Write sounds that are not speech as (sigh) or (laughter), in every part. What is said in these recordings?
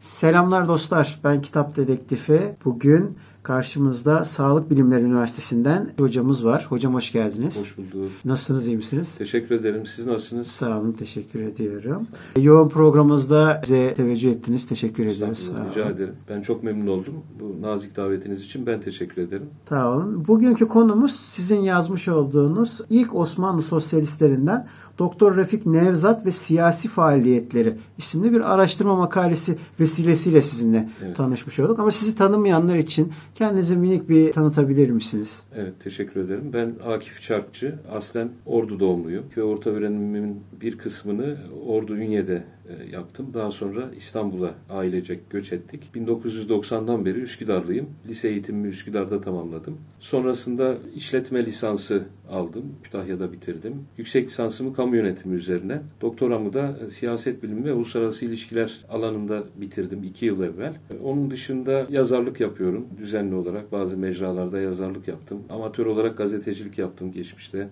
Selamlar dostlar. Ben Kitap Dedektifi. Bugün karşımızda Sağlık Bilimleri Üniversitesi'nden hocamız var. Hocam hoş geldiniz. Hoş bulduk. Nasılsınız, iyi misiniz? Teşekkür ederim. Siz nasılsınız? Sağ olun, teşekkür ediyorum. Yoğun programımızda bize teveccüh ettiniz. Teşekkür. Estağfurullah, Sağ Rica olun. ederim. Ben çok memnun oldum. Bu nazik davetiniz için ben teşekkür ederim. Sağ olun. Bugünkü konumuz sizin yazmış olduğunuz ilk Osmanlı sosyalistlerinden Doktor Refik Nevzat ve Siyasi Faaliyetleri isimli bir araştırma makalesi vesilesiyle sizinle Evet. tanışmış olduk. Ama sizi tanımayanlar için kendinizi minik bir tanıtabilir misiniz? Evet, teşekkür ederim. Ben Akif Çarkçı. Aslen Ordu doğumluyum ve orta öğrenimimin bir kısmını Ordu Ünye'de yaptım. Daha sonra İstanbul'a ailecek göç ettik. 1990'dan beri Üsküdarlıyım. Lise eğitimimi Üsküdar'da tamamladım. Sonrasında işletme lisansı aldım. Kütahya'da bitirdim. Yüksek lisansımı kamu yönetimi üzerine. Doktoramı da e, siyaset bilimi ve uluslararası ilişkiler alanında bitirdim iki yıl evvel. E, Onun dışında yazarlık yapıyorum. Düzenli olarak bazı mecralarda yazarlık yaptım. Amatör olarak gazetecilik yaptım geçmişte.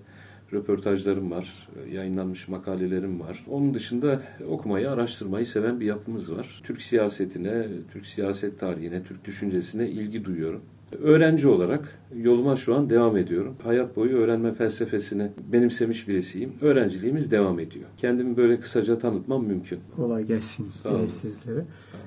Röportajlarım var, yayınlanmış makalelerim var. Onun dışında okumayı, araştırmayı seven bir yapımız var. Türk siyasetine, Türk siyaset tarihine, Türk düşüncesine ilgi duyuyorum. Öğrenci olarak yoluma şu an devam ediyorum. Hayat boyu öğrenme felsefesini benimsemiş birisiyim. Öğrenciliğimiz devam ediyor. Kendimi böyle kısaca tanıtmam mümkün. Kolay gelsin Sağ olun. sizlere.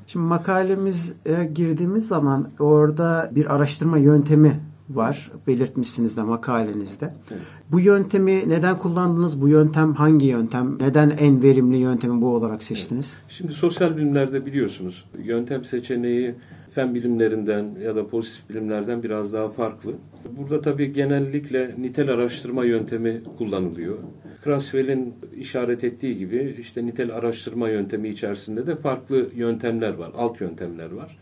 Şimdi makalemize girdiğimiz zaman orada bir araştırma yöntemi var. Belirtmişsiniz de makalenizde. Evet. Bu yöntemi neden kullandınız? Bu yöntem hangi yöntem? Neden en verimli yöntemi bu olarak seçtiniz? Şimdi sosyal bilimlerde biliyorsunuz yöntem seçeneği fen bilimlerinden ya da pozitif bilimlerden biraz daha farklı. Burada tabii genellikle nitel araştırma yöntemi kullanılıyor. Kraswell'in işaret ettiği gibi işte nitel araştırma yöntemi içerisinde de farklı yöntemler var, alt yöntemler var.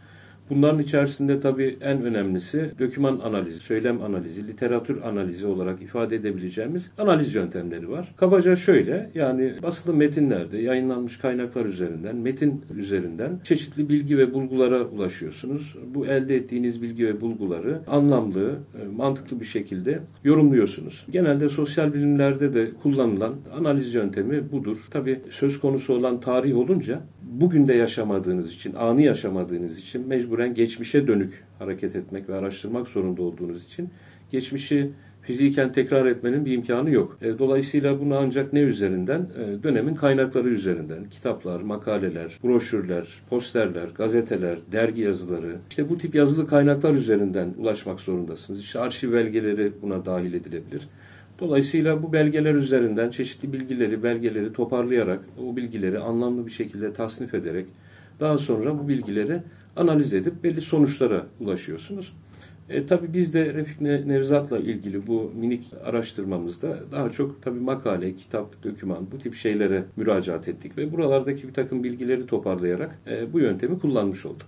Bunların içerisinde tabii en önemlisi döküman analizi, söylem analizi, literatür analizi olarak ifade edebileceğimiz analiz yöntemleri var. Kabaca şöyle yani basılı metinlerde yayınlanmış kaynaklar üzerinden, metin üzerinden çeşitli bilgi ve bulgulara ulaşıyorsunuz. Bu elde ettiğiniz bilgi ve bulguları anlamlı, e, mantıklı bir şekilde yorumluyorsunuz. Genelde sosyal bilimlerde de kullanılan analiz yöntemi budur. Tabii söz konusu olan tarih olunca bugün de yaşamadığınız için, anı yaşamadığınız için mecburen geçmişe dönük hareket etmek ve araştırmak zorunda olduğunuz için geçmişi fiziken tekrar etmenin bir imkanı yok. E, Dolayısıyla bunu ancak ne üzerinden? E, Dönemin kaynakları üzerinden. Kitaplar, makaleler, broşürler, posterler, gazeteler, dergi yazıları. İşte bu tip yazılı kaynaklar üzerinden ulaşmak zorundasınız. İşte arşiv belgeleri buna dahil edilebilir. Dolayısıyla bu belgeler üzerinden çeşitli bilgileri, belgeleri toparlayarak, o bilgileri anlamlı bir şekilde tasnif ederek daha sonra bu bilgileri analiz edip belli sonuçlara ulaşıyorsunuz. E, tabii biz de Refik Ne- Nevzat'la ilgili bu minik araştırmamızda daha çok tabii makale, kitap, döküman bu tip şeylere müracaat ettik ve buralardaki bir takım bilgileri toparlayarak e, bu yöntemi kullanmış olduk.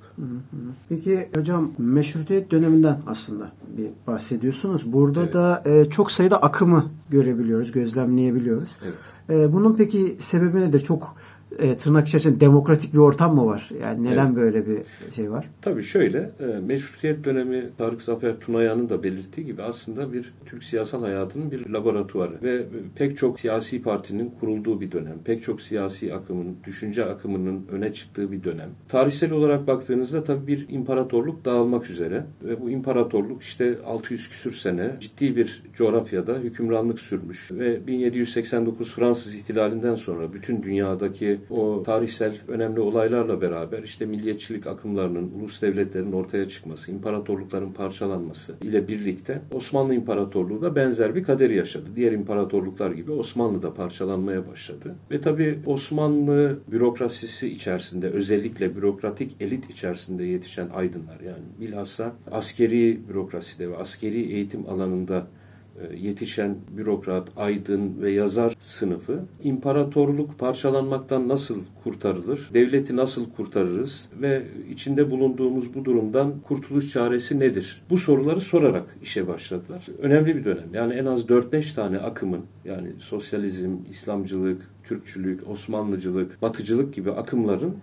Peki hocam meşrutiyet döneminden aslında bir bahsediyorsunuz. Burada Evet. da e, çok sayıda akımı görebiliyoruz, gözlemleyebiliyoruz. Evet. E, bunun peki sebebi nedir? Çok e, tırnak içerisinde demokratik bir ortam mı var? Yani neden Evet. böyle bir şey var? Tabii şöyle, e, meşrutiyet dönemi Tarık Zafer Tunayan'ın da belirttiği gibi aslında bir Türk siyasal hayatının bir laboratuvarı ve pek çok siyasi partinin kurulduğu bir dönem, pek çok siyasi akımın, düşünce akımının öne çıktığı bir dönem. Tarihsel olarak baktığınızda tabii bir imparatorluk dağılmak üzere ve bu imparatorluk işte 600 küsür sene ciddi bir coğrafyada hükümranlık sürmüş ve 1789 Fransız ihtilalinden sonra bütün dünyadaki o tarihsel önemli olaylarla beraber işte milliyetçilik akımlarının, ulus devletlerin ortaya çıkması, imparatorlukların parçalanması ile birlikte Osmanlı İmparatorluğu da benzer bir kaderi yaşadı. Diğer imparatorluklar gibi Osmanlı da parçalanmaya başladı. Ve tabii Osmanlı bürokrasisi içerisinde özellikle bürokratik elit içerisinde yetişen aydınlar yani bilhassa askeri bürokraside ve askeri eğitim alanında yetişen bürokrat, aydın ve yazar sınıfı imparatorluk parçalanmaktan nasıl kurtarılır, devleti nasıl kurtarırız ve içinde bulunduğumuz bu durumdan kurtuluş çaresi nedir? Bu soruları sorarak işe başladılar. Önemli bir dönem. Yani en az 4-5 tane akımın yani sosyalizm, İslamcılık, Türkçülük, Osmanlıcılık, Batıcılık gibi akımların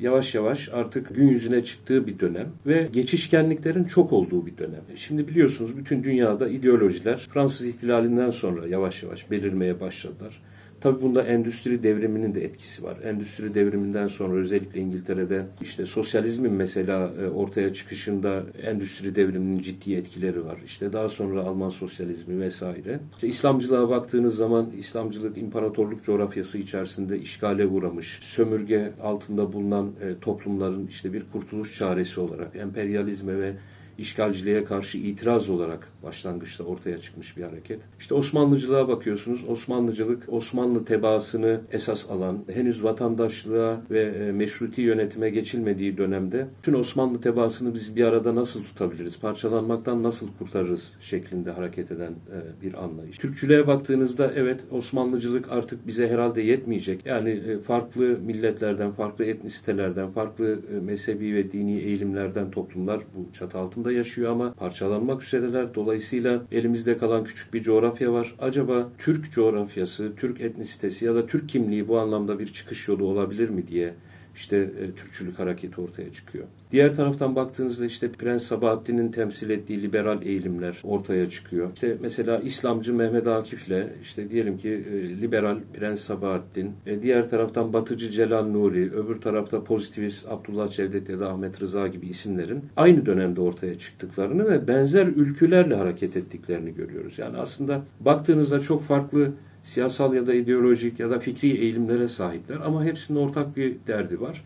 yavaş yavaş artık gün yüzüne çıktığı bir dönem ve geçişkenliklerin çok olduğu bir dönem. Şimdi biliyorsunuz bütün dünyada ideolojiler Fransız ihtilalinden sonra yavaş yavaş belirmeye başladılar. Tabii bunda endüstri devriminin de etkisi var. Endüstri devriminden sonra özellikle İngiltere'de işte sosyalizmin mesela e, ortaya çıkışında endüstri devriminin ciddi etkileri var. İşte daha sonra Alman sosyalizmi vesaire. İşte İslamcılığa baktığınız zaman İslamcılık imparatorluk coğrafyası içerisinde işgale uğramış, sömürge altında bulunan e, toplumların işte bir kurtuluş çaresi olarak emperyalizme ve işgalciliğe karşı itiraz olarak başlangıçta ortaya çıkmış bir hareket. İşte Osmanlıcılığa bakıyorsunuz. Osmanlıcılık Osmanlı tebaasını esas alan, henüz vatandaşlığa ve e, meşruti yönetime geçilmediği dönemde tüm Osmanlı tebaasını biz bir arada nasıl tutabiliriz, parçalanmaktan nasıl kurtarırız şeklinde hareket eden e, bir anlayış. Türkçülüğe baktığınızda evet Osmanlıcılık artık bize herhalde yetmeyecek. Yani e, farklı milletlerden, farklı etnisitelerden, farklı mezhebi ve dini eğilimlerden toplumlar bu çatı altında yaşıyor ama parçalanmak üzereler. Dolayısıyla elimizde kalan küçük bir coğrafya var. Acaba Türk coğrafyası, Türk etnisitesi ya da Türk kimliği bu anlamda bir çıkış yolu olabilir mi diye işte e, Türkçülük hareketi ortaya çıkıyor. Diğer taraftan baktığınızda işte Prens Sabahattin'in temsil ettiği liberal eğilimler ortaya çıkıyor. İşte mesela İslamcı Mehmet Akif'le işte diyelim ki e, liberal Prens Sabahattin, e, diğer taraftan Batıcı Celal Nuri, öbür tarafta pozitivist Abdullah Cevdet ya da Ahmet Rıza gibi isimlerin aynı dönemde ortaya çıktıklarını ve benzer ülkülerle hareket ettiklerini görüyoruz. Yani aslında baktığınızda çok farklı siyasal ya da ideolojik ya da fikri eğilimlere sahipler ama hepsinin ortak bir derdi var.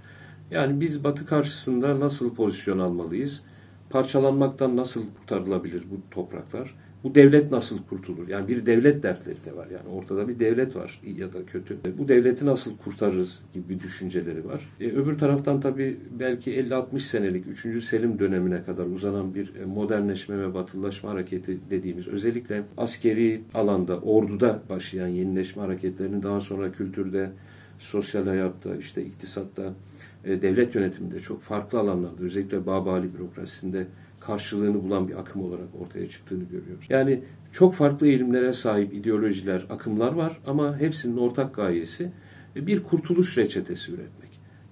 Yani biz Batı karşısında nasıl pozisyon almalıyız? Parçalanmaktan nasıl kurtarılabilir bu topraklar? Bu devlet nasıl kurtulur? Yani bir devlet dertleri de var. Yani ortada bir devlet var iyi ya da kötü. Bu devleti nasıl kurtarırız gibi bir düşünceleri var. E, öbür taraftan tabii belki 50-60 senelik 3. Selim dönemine kadar uzanan bir e, modernleşme ve batılılaşma hareketi dediğimiz özellikle askeri alanda, orduda başlayan yenileşme hareketlerinin daha sonra kültürde, sosyal hayatta, işte iktisatta, e, devlet yönetiminde çok farklı alanlarda özellikle Babali bürokrasisinde karşılığını bulan bir akım olarak ortaya çıktığını görüyoruz. Yani çok farklı eğilimlere sahip ideolojiler, akımlar var ama hepsinin ortak gayesi bir kurtuluş reçetesi üretmek.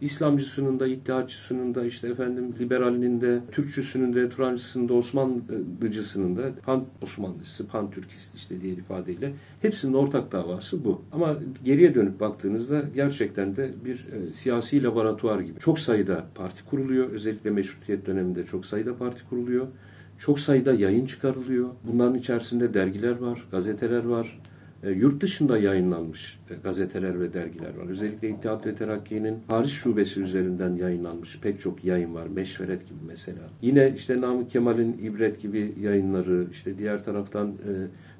İslamcısının da, iddiaçısının da, işte efendim liberalinin de, Türkçüsünün de, Turancısının da, Osmanlıcısının da, pan Osmanlıcısı, pan Türkist işte diğer ifadeyle hepsinin ortak davası bu. Ama geriye dönüp baktığınızda gerçekten de bir e, siyasi laboratuvar gibi. Çok sayıda parti kuruluyor. Özellikle meşrutiyet döneminde çok sayıda parti kuruluyor. Çok sayıda yayın çıkarılıyor. Bunların içerisinde dergiler var, gazeteler var, yurt dışında yayınlanmış e, gazeteler ve dergiler var. Özellikle İttihat ve Terakki'nin Paris şubesi üzerinden yayınlanmış pek çok yayın var. Meşveret gibi mesela. Yine işte Namık Kemal'in İbret gibi yayınları, işte diğer taraftan e,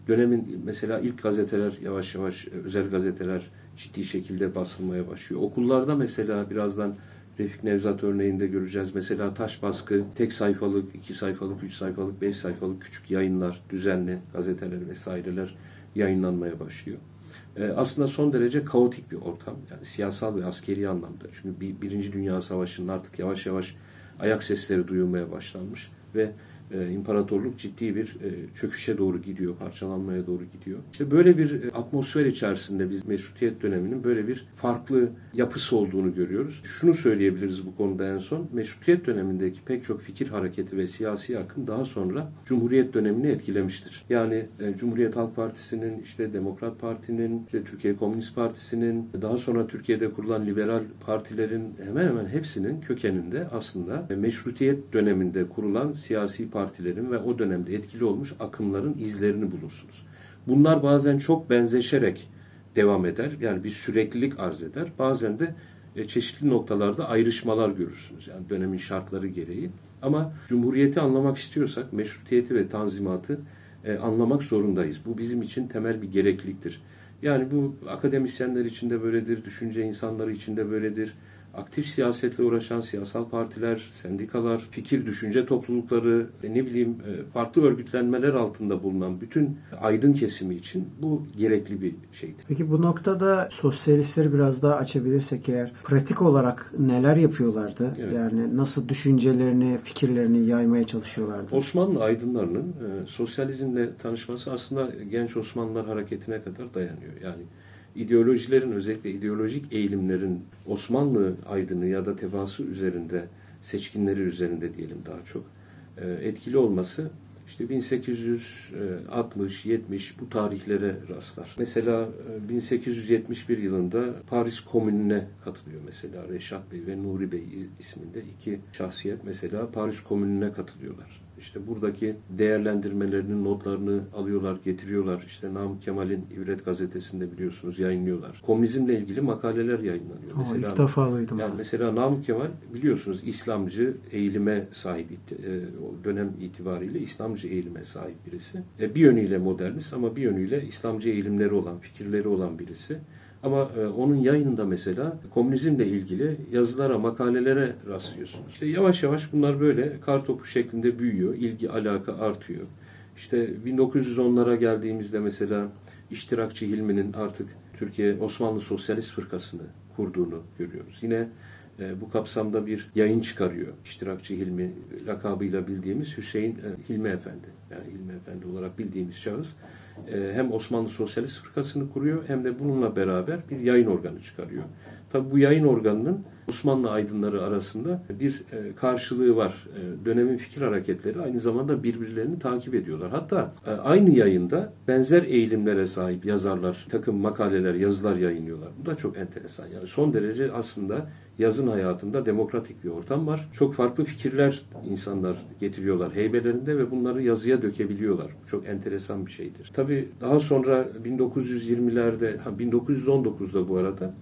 dönemin mesela ilk gazeteler yavaş yavaş özel gazeteler ciddi şekilde basılmaya başlıyor. Okullarda mesela birazdan Refik Nevzat örneğinde göreceğiz. Mesela taş baskı, tek sayfalık, iki sayfalık, üç sayfalık, beş sayfalık küçük yayınlar, düzenli gazeteler vesaireler yayınlanmaya başlıyor. E, aslında son derece kaotik bir ortam. Yani siyasal ve askeri anlamda. Çünkü bir, Birinci Dünya Savaşı'nın artık yavaş yavaş ayak sesleri duyulmaya başlanmış ve imparatorluk ciddi bir e, çöküşe doğru gidiyor, parçalanmaya doğru gidiyor. İşte böyle bir e, atmosfer içerisinde biz meşrutiyet döneminin böyle bir farklı yapısı olduğunu görüyoruz. Şunu söyleyebiliriz bu konuda en son. Meşrutiyet dönemindeki pek çok fikir hareketi ve siyasi akım daha sonra Cumhuriyet dönemini etkilemiştir. Yani e, Cumhuriyet Halk Partisi'nin, işte Demokrat Parti'nin, işte Türkiye Komünist Partisi'nin, daha sonra Türkiye'de kurulan liberal partilerin hemen hemen hepsinin kökeninde aslında meşrutiyet döneminde kurulan siyasi partiler partilerin ve o dönemde etkili olmuş akımların izlerini bulursunuz. Bunlar bazen çok benzeşerek devam eder. Yani bir süreklilik arz eder. Bazen de e, çeşitli noktalarda ayrışmalar görürsünüz. Yani dönemin şartları gereği. Ama Cumhuriyeti anlamak istiyorsak meşrutiyeti ve tanzimatı e, anlamak zorundayız. Bu bizim için temel bir gerekliliktir. Yani bu akademisyenler için de böyledir, düşünce insanları için de böyledir aktif siyasetle uğraşan siyasal partiler, sendikalar, fikir düşünce toplulukları, ne bileyim e, farklı örgütlenmeler altında bulunan bütün aydın kesimi için bu gerekli bir şeydir. Peki bu noktada sosyalistleri biraz daha açabilirsek eğer pratik olarak neler yapıyorlardı? Evet. Yani nasıl düşüncelerini, fikirlerini yaymaya çalışıyorlardı? Osmanlı aydınlarının e, sosyalizmle tanışması aslında genç Osmanlılar hareketine kadar dayanıyor. Yani ideolojilerin özellikle ideolojik eğilimlerin Osmanlı aydını ya da tebaası üzerinde seçkinleri üzerinde diyelim daha çok e, etkili olması işte 1860-70 bu tarihlere rastlar. Mesela e, 1871 yılında Paris Komünü'ne katılıyor mesela Reşat Bey ve Nuri Bey is- isminde iki şahsiyet mesela Paris Komünü'ne katılıyorlar. İşte buradaki değerlendirmelerinin notlarını alıyorlar, getiriyorlar. İşte Namık Kemal'in İbret gazetesinde biliyorsunuz yayınlıyorlar. Komünizmle ilgili makaleler yayınlanıyor. Aa, ilk defa duydum. Yani mesela Namık Kemal biliyorsunuz İslamcı eğilime sahip e, dönem itibariyle İslamcı eğilime sahip birisi. E, bir yönüyle modernist ama bir yönüyle İslamcı eğilimleri olan, fikirleri olan birisi. Ama e, onun yayınında mesela komünizmle ilgili yazılara, makalelere rastlıyorsunuz. İşte yavaş yavaş bunlar böyle kar topu şeklinde büyüyor, ilgi alaka artıyor. İşte 1910'lara geldiğimizde mesela İştirakçı Hilmi'nin artık Türkiye Osmanlı Sosyalist Fırkası'nı kurduğunu görüyoruz. Yine e, bu kapsamda bir yayın çıkarıyor. İştirakçı Hilmi lakabıyla bildiğimiz Hüseyin e, Hilmi Efendi. Yani Hilmi Efendi olarak bildiğimiz şahıs hem Osmanlı Sosyalist Fırkası'nı kuruyor hem de bununla beraber bir yayın organı çıkarıyor. Tabi bu yayın organının Osmanlı aydınları arasında bir e, karşılığı var. E, dönemin fikir hareketleri aynı zamanda birbirlerini takip ediyorlar. Hatta e, aynı yayında benzer eğilimlere sahip yazarlar, takım makaleler, yazılar yayınlıyorlar. Bu da çok enteresan. Yani son derece aslında yazın hayatında demokratik bir ortam var. Çok farklı fikirler insanlar getiriyorlar heybelerinde ve bunları yazıya dökebiliyorlar. Çok enteresan bir şeydir. Tabii daha sonra 1920'lerde, ha 1919'da bu arada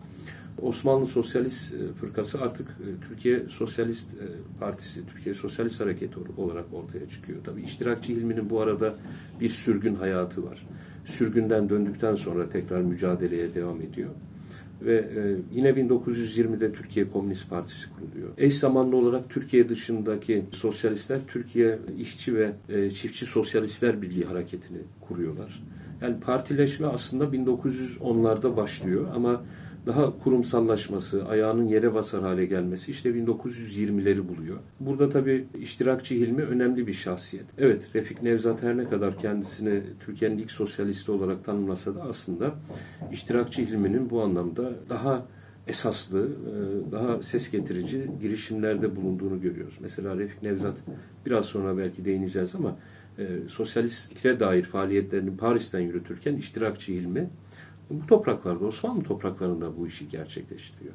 Osmanlı Sosyalist e, Fırkası artık e, Türkiye Sosyalist e, Partisi, Türkiye Sosyalist Hareketi olarak ortaya çıkıyor. Tabii İştirakçı Hilmi'nin bu arada bir sürgün hayatı var. Sürgünden döndükten sonra tekrar mücadeleye devam ediyor. Ve yine 1920'de Türkiye Komünist Partisi kuruluyor. Eş zamanlı olarak Türkiye dışındaki sosyalistler Türkiye İşçi ve Çiftçi Sosyalistler Birliği hareketini kuruyorlar. Yani partileşme aslında 1910'larda başlıyor ama daha kurumsallaşması, ayağının yere basar hale gelmesi işte 1920'leri buluyor. Burada tabii iştirakçı Hilmi önemli bir şahsiyet. Evet Refik Nevzat her ne kadar kendisini Türkiye'nin ilk sosyalisti olarak tanımlasa da aslında iştirakçı Hilmi'nin bu anlamda daha esaslı, daha ses getirici girişimlerde bulunduğunu görüyoruz. Mesela Refik Nevzat biraz sonra belki değineceğiz ama sosyalist fikre dair faaliyetlerini Paris'ten yürütürken iştirakçı Hilmi bu topraklarda, Osmanlı topraklarında bu işi gerçekleştiriyor.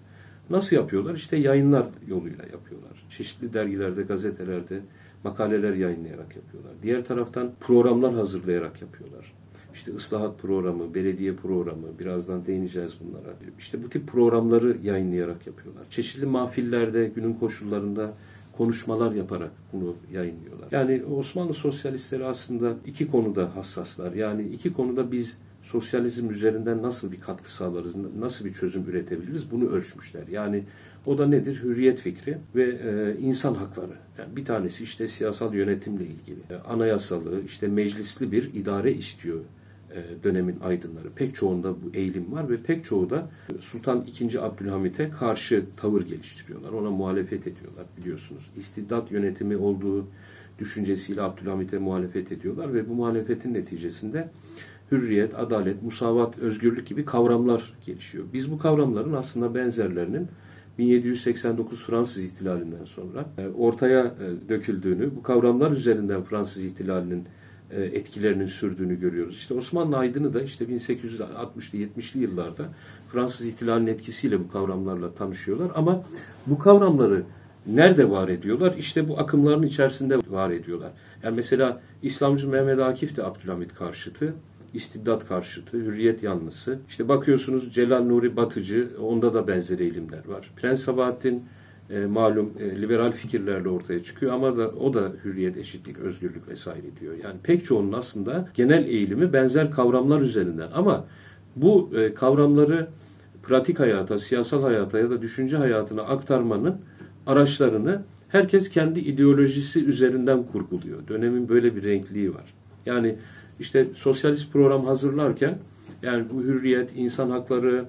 Nasıl yapıyorlar? İşte yayınlar yoluyla yapıyorlar. Çeşitli dergilerde, gazetelerde makaleler yayınlayarak yapıyorlar. Diğer taraftan programlar hazırlayarak yapıyorlar. İşte ıslahat programı, belediye programı, birazdan değineceğiz bunlara. İşte bu tip programları yayınlayarak yapıyorlar. Çeşitli mahfillerde, günün koşullarında konuşmalar yaparak bunu yayınlıyorlar. Yani Osmanlı sosyalistleri aslında iki konuda hassaslar. Yani iki konuda biz sosyalizm üzerinden nasıl bir katkı sağlarız, nasıl bir çözüm üretebiliriz bunu ölçmüşler. Yani o da nedir? Hürriyet fikri ve e, insan hakları. Yani bir tanesi işte siyasal yönetimle ilgili. E, anayasalı, işte meclisli bir idare istiyor e, dönemin aydınları. Pek çoğunda bu eğilim var ve pek çoğu da Sultan II. Abdülhamit'e karşı tavır geliştiriyorlar. Ona muhalefet ediyorlar biliyorsunuz. İstidat yönetimi olduğu düşüncesiyle Abdülhamit'e muhalefet ediyorlar ve bu muhalefetin neticesinde hürriyet, adalet, musavat, özgürlük gibi kavramlar gelişiyor. Biz bu kavramların aslında benzerlerinin 1789 Fransız ihtilalinden sonra e, ortaya e, döküldüğünü, bu kavramlar üzerinden Fransız ihtilalinin e, etkilerinin sürdüğünü görüyoruz. İşte Osmanlı aydını da işte 1860'lı 70'li yıllarda Fransız ihtilalinin etkisiyle bu kavramlarla tanışıyorlar ama bu kavramları nerede var ediyorlar? İşte bu akımların içerisinde var ediyorlar. Yani mesela İslamcı Mehmet Akif de Abdülhamit karşıtı istibdat karşıtı, hürriyet yanlısı. İşte bakıyorsunuz Celal Nuri Batıcı, onda da benzer eğilimler var. Prens Sabahattin e, malum e, liberal fikirlerle ortaya çıkıyor ama da o da hürriyet, eşitlik, özgürlük vesaire diyor. Yani pek çoğunun aslında genel eğilimi benzer kavramlar üzerinden ama bu e, kavramları pratik hayata, siyasal hayata ya da düşünce hayatına aktarmanın araçlarını herkes kendi ideolojisi üzerinden kurguluyor. Dönemin böyle bir renkliği var. Yani işte sosyalist program hazırlarken yani bu hürriyet, insan hakları,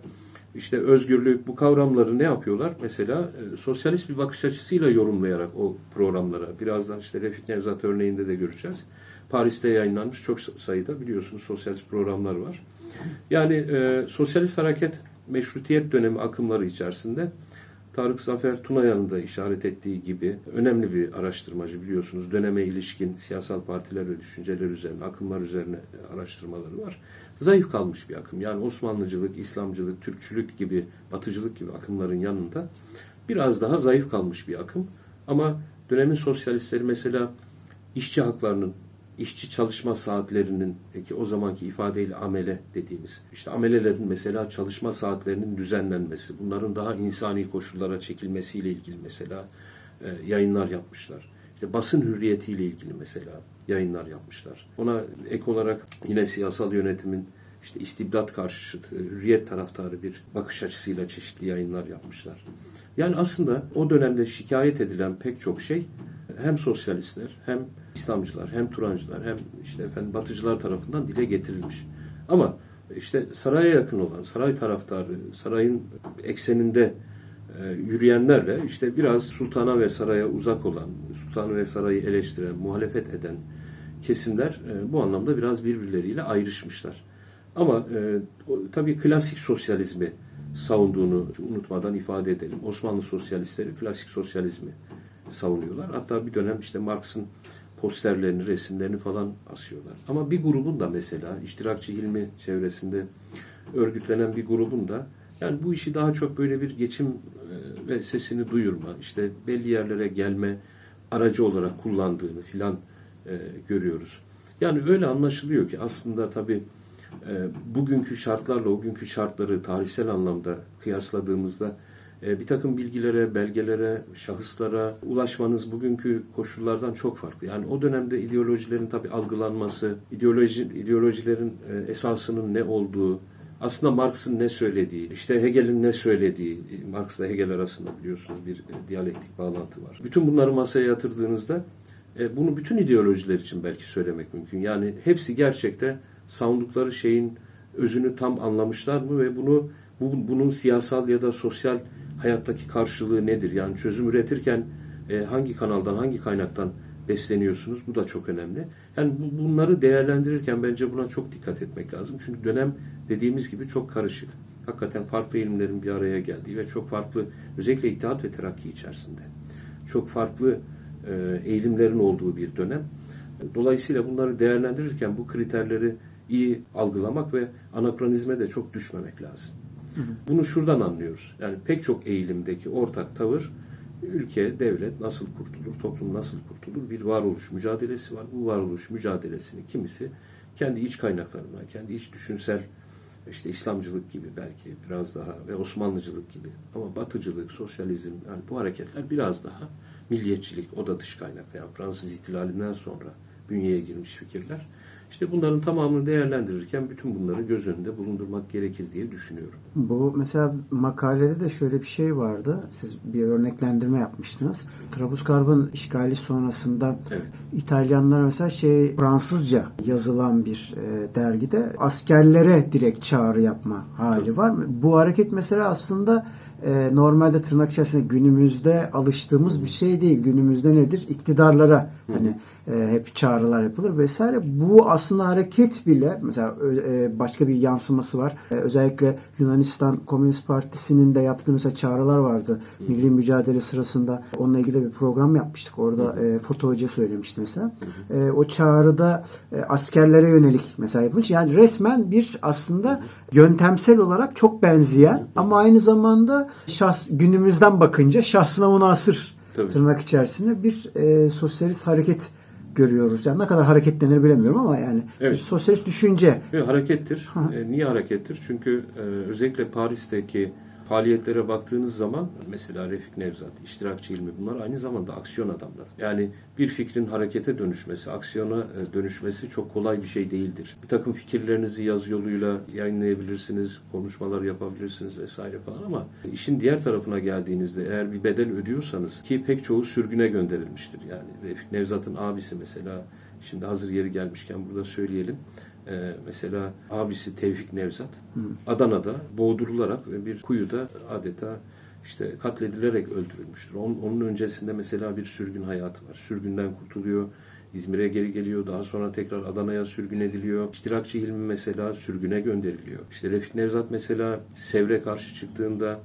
işte özgürlük bu kavramları ne yapıyorlar? Mesela e, sosyalist bir bakış açısıyla yorumlayarak o programlara. Birazdan işte Refik Nevzat örneğinde de göreceğiz. Paris'te yayınlanmış çok sayıda biliyorsunuz sosyalist programlar var. Yani e, sosyalist hareket meşrutiyet dönemi akımları içerisinde Tarık Zafer Tunayan'ın da işaret ettiği gibi önemli bir araştırmacı biliyorsunuz. Döneme ilişkin siyasal partiler ve düşünceler üzerine, akımlar üzerine araştırmaları var. Zayıf kalmış bir akım. Yani Osmanlıcılık, İslamcılık, Türkçülük gibi, Batıcılık gibi akımların yanında biraz daha zayıf kalmış bir akım. Ama dönemin sosyalistleri mesela işçi haklarının işçi çalışma saatlerinin ki o zamanki ifadeyle amele dediğimiz işte amelelerin mesela çalışma saatlerinin düzenlenmesi, bunların daha insani koşullara çekilmesiyle ilgili mesela e, yayınlar yapmışlar. İşte basın hürriyetiyle ilgili mesela yayınlar yapmışlar. Ona ek olarak yine siyasal yönetimin işte istibdat karşıtı, hürriyet taraftarı bir bakış açısıyla çeşitli yayınlar yapmışlar. Yani aslında o dönemde şikayet edilen pek çok şey hem sosyalistler hem İslamcılar hem Turancılar hem işte efendim Batıcılar tarafından dile getirilmiş. Ama işte saraya yakın olan, saray taraftarı, sarayın ekseninde e, yürüyenlerle işte biraz sultana ve saraya uzak olan, sultanı ve sarayı eleştiren, muhalefet eden kesimler e, bu anlamda biraz birbirleriyle ayrışmışlar. Ama e, tabii klasik sosyalizmi savunduğunu unutmadan ifade edelim. Osmanlı sosyalistleri klasik sosyalizmi savunuyorlar. Hatta bir dönem işte Marx'ın posterlerini, resimlerini falan asıyorlar. Ama bir grubun da mesela iştirakçı Hilmi çevresinde örgütlenen bir grubun da yani bu işi daha çok böyle bir geçim e, ve sesini duyurma, işte belli yerlere gelme aracı olarak kullandığını filan e, görüyoruz. Yani öyle anlaşılıyor ki aslında tabii e, bugünkü şartlarla o günkü şartları tarihsel anlamda kıyasladığımızda bir takım bilgilere, belgelere, şahıslara ulaşmanız bugünkü koşullardan çok farklı. Yani o dönemde ideolojilerin tabii algılanması, ideoloji, ideolojilerin e, esasının ne olduğu, aslında Marx'ın ne söylediği, işte Hegel'in ne söylediği, Marx'la Hegel arasında biliyorsunuz bir diyalektik bağlantı var. Bütün bunları masaya yatırdığınızda bunu bütün ideolojiler için belki söylemek mümkün. Yani hepsi gerçekte savundukları şeyin özünü tam anlamışlar mı ve bunu bu, bunun siyasal ya da sosyal hayattaki karşılığı nedir? Yani çözüm üretirken e, hangi kanaldan, hangi kaynaktan besleniyorsunuz? Bu da çok önemli. Yani bu, bunları değerlendirirken bence buna çok dikkat etmek lazım. Çünkü dönem dediğimiz gibi çok karışık. Hakikaten farklı ilimlerin bir araya geldiği ve çok farklı, özellikle İttihat ve Terakki içerisinde çok farklı e, eğilimlerin olduğu bir dönem. Dolayısıyla bunları değerlendirirken bu kriterleri iyi algılamak ve anakronizme de çok düşmemek lazım. Bunu şuradan anlıyoruz. Yani pek çok eğilimdeki ortak tavır ülke, devlet nasıl kurtulur, toplum nasıl kurtulur bir varoluş mücadelesi var. Bu varoluş mücadelesini kimisi kendi iç kaynaklarına, kendi iç düşünsel işte İslamcılık gibi belki biraz daha ve Osmanlıcılık gibi ama Batıcılık, sosyalizm yani bu hareketler biraz daha milliyetçilik, o da dış kaynak. Yani Fransız ihtilalinden sonra bünyeye girmiş fikirler. İşte bunların tamamını değerlendirirken bütün bunları göz önünde bulundurmak gerekir diye düşünüyorum. Bu mesela makalede de şöyle bir şey vardı. Siz bir örneklendirme yapmıştınız. Trablusgarb'ın işgali sonrasında evet. İtalyanlar mesela şey Fransızca yazılan bir e, dergide askerlere direkt çağrı yapma hali evet. var mı? Bu hareket mesela aslında e, normalde tırnak içerisinde günümüzde alıştığımız bir şey değil. Günümüzde nedir? İktidarlara hani e, hep çağrılar yapılır vesaire. Bu aslında hareket bile mesela e, başka bir yansıması var. E, özellikle Yunanistan Komünist Partisi'nin de yaptığı mesela çağrılar vardı. Milli mücadele sırasında onunla ilgili bir program yapmıştık. Orada e, Foto Hoca söylemişti mesela. E, o çağrıda e, askerlere yönelik mesela yapılmış. Yani resmen bir aslında yöntemsel olarak çok benzeyen ama aynı zamanda şahs günümüzden bakınca şahsına münasır Tabii. tırnak içerisinde bir e, sosyalist hareket görüyoruz. Yani ne kadar hareketlenir bilemiyorum ama yani evet. sosyalist düşünce. Evet, harekettir. e, niye harekettir? Çünkü e, özellikle Paris'teki faaliyetlere baktığınız zaman mesela Refik Nevzat, iştirakçı ilmi bunlar aynı zamanda aksiyon adamlar. Yani bir fikrin harekete dönüşmesi, aksiyona e, dönüşmesi çok kolay bir şey değildir. Bir takım fikirlerinizi yazı yoluyla yayınlayabilirsiniz, konuşmalar yapabilirsiniz vesaire falan ama işin diğer tarafına geldiğinizde eğer bir bedel ödüyorsanız ki pek çoğu sürgüne gönderilmiştir. Yani Refik Nevzat'ın abisi mesela şimdi hazır yeri gelmişken burada söyleyelim ee, mesela abisi Tevfik Nevzat Hı. Adana'da boğdurularak ve bir kuyuda adeta işte katledilerek öldürülmüştür. Onun, onun öncesinde mesela bir sürgün hayatı var. Sürgünden kurtuluyor. İzmir'e geri geliyor. Daha sonra tekrar Adana'ya sürgün ediliyor. İştirakçı Hilmi mesela sürgüne gönderiliyor. İşte Refik Nevzat mesela Sevr'e karşı çıktığında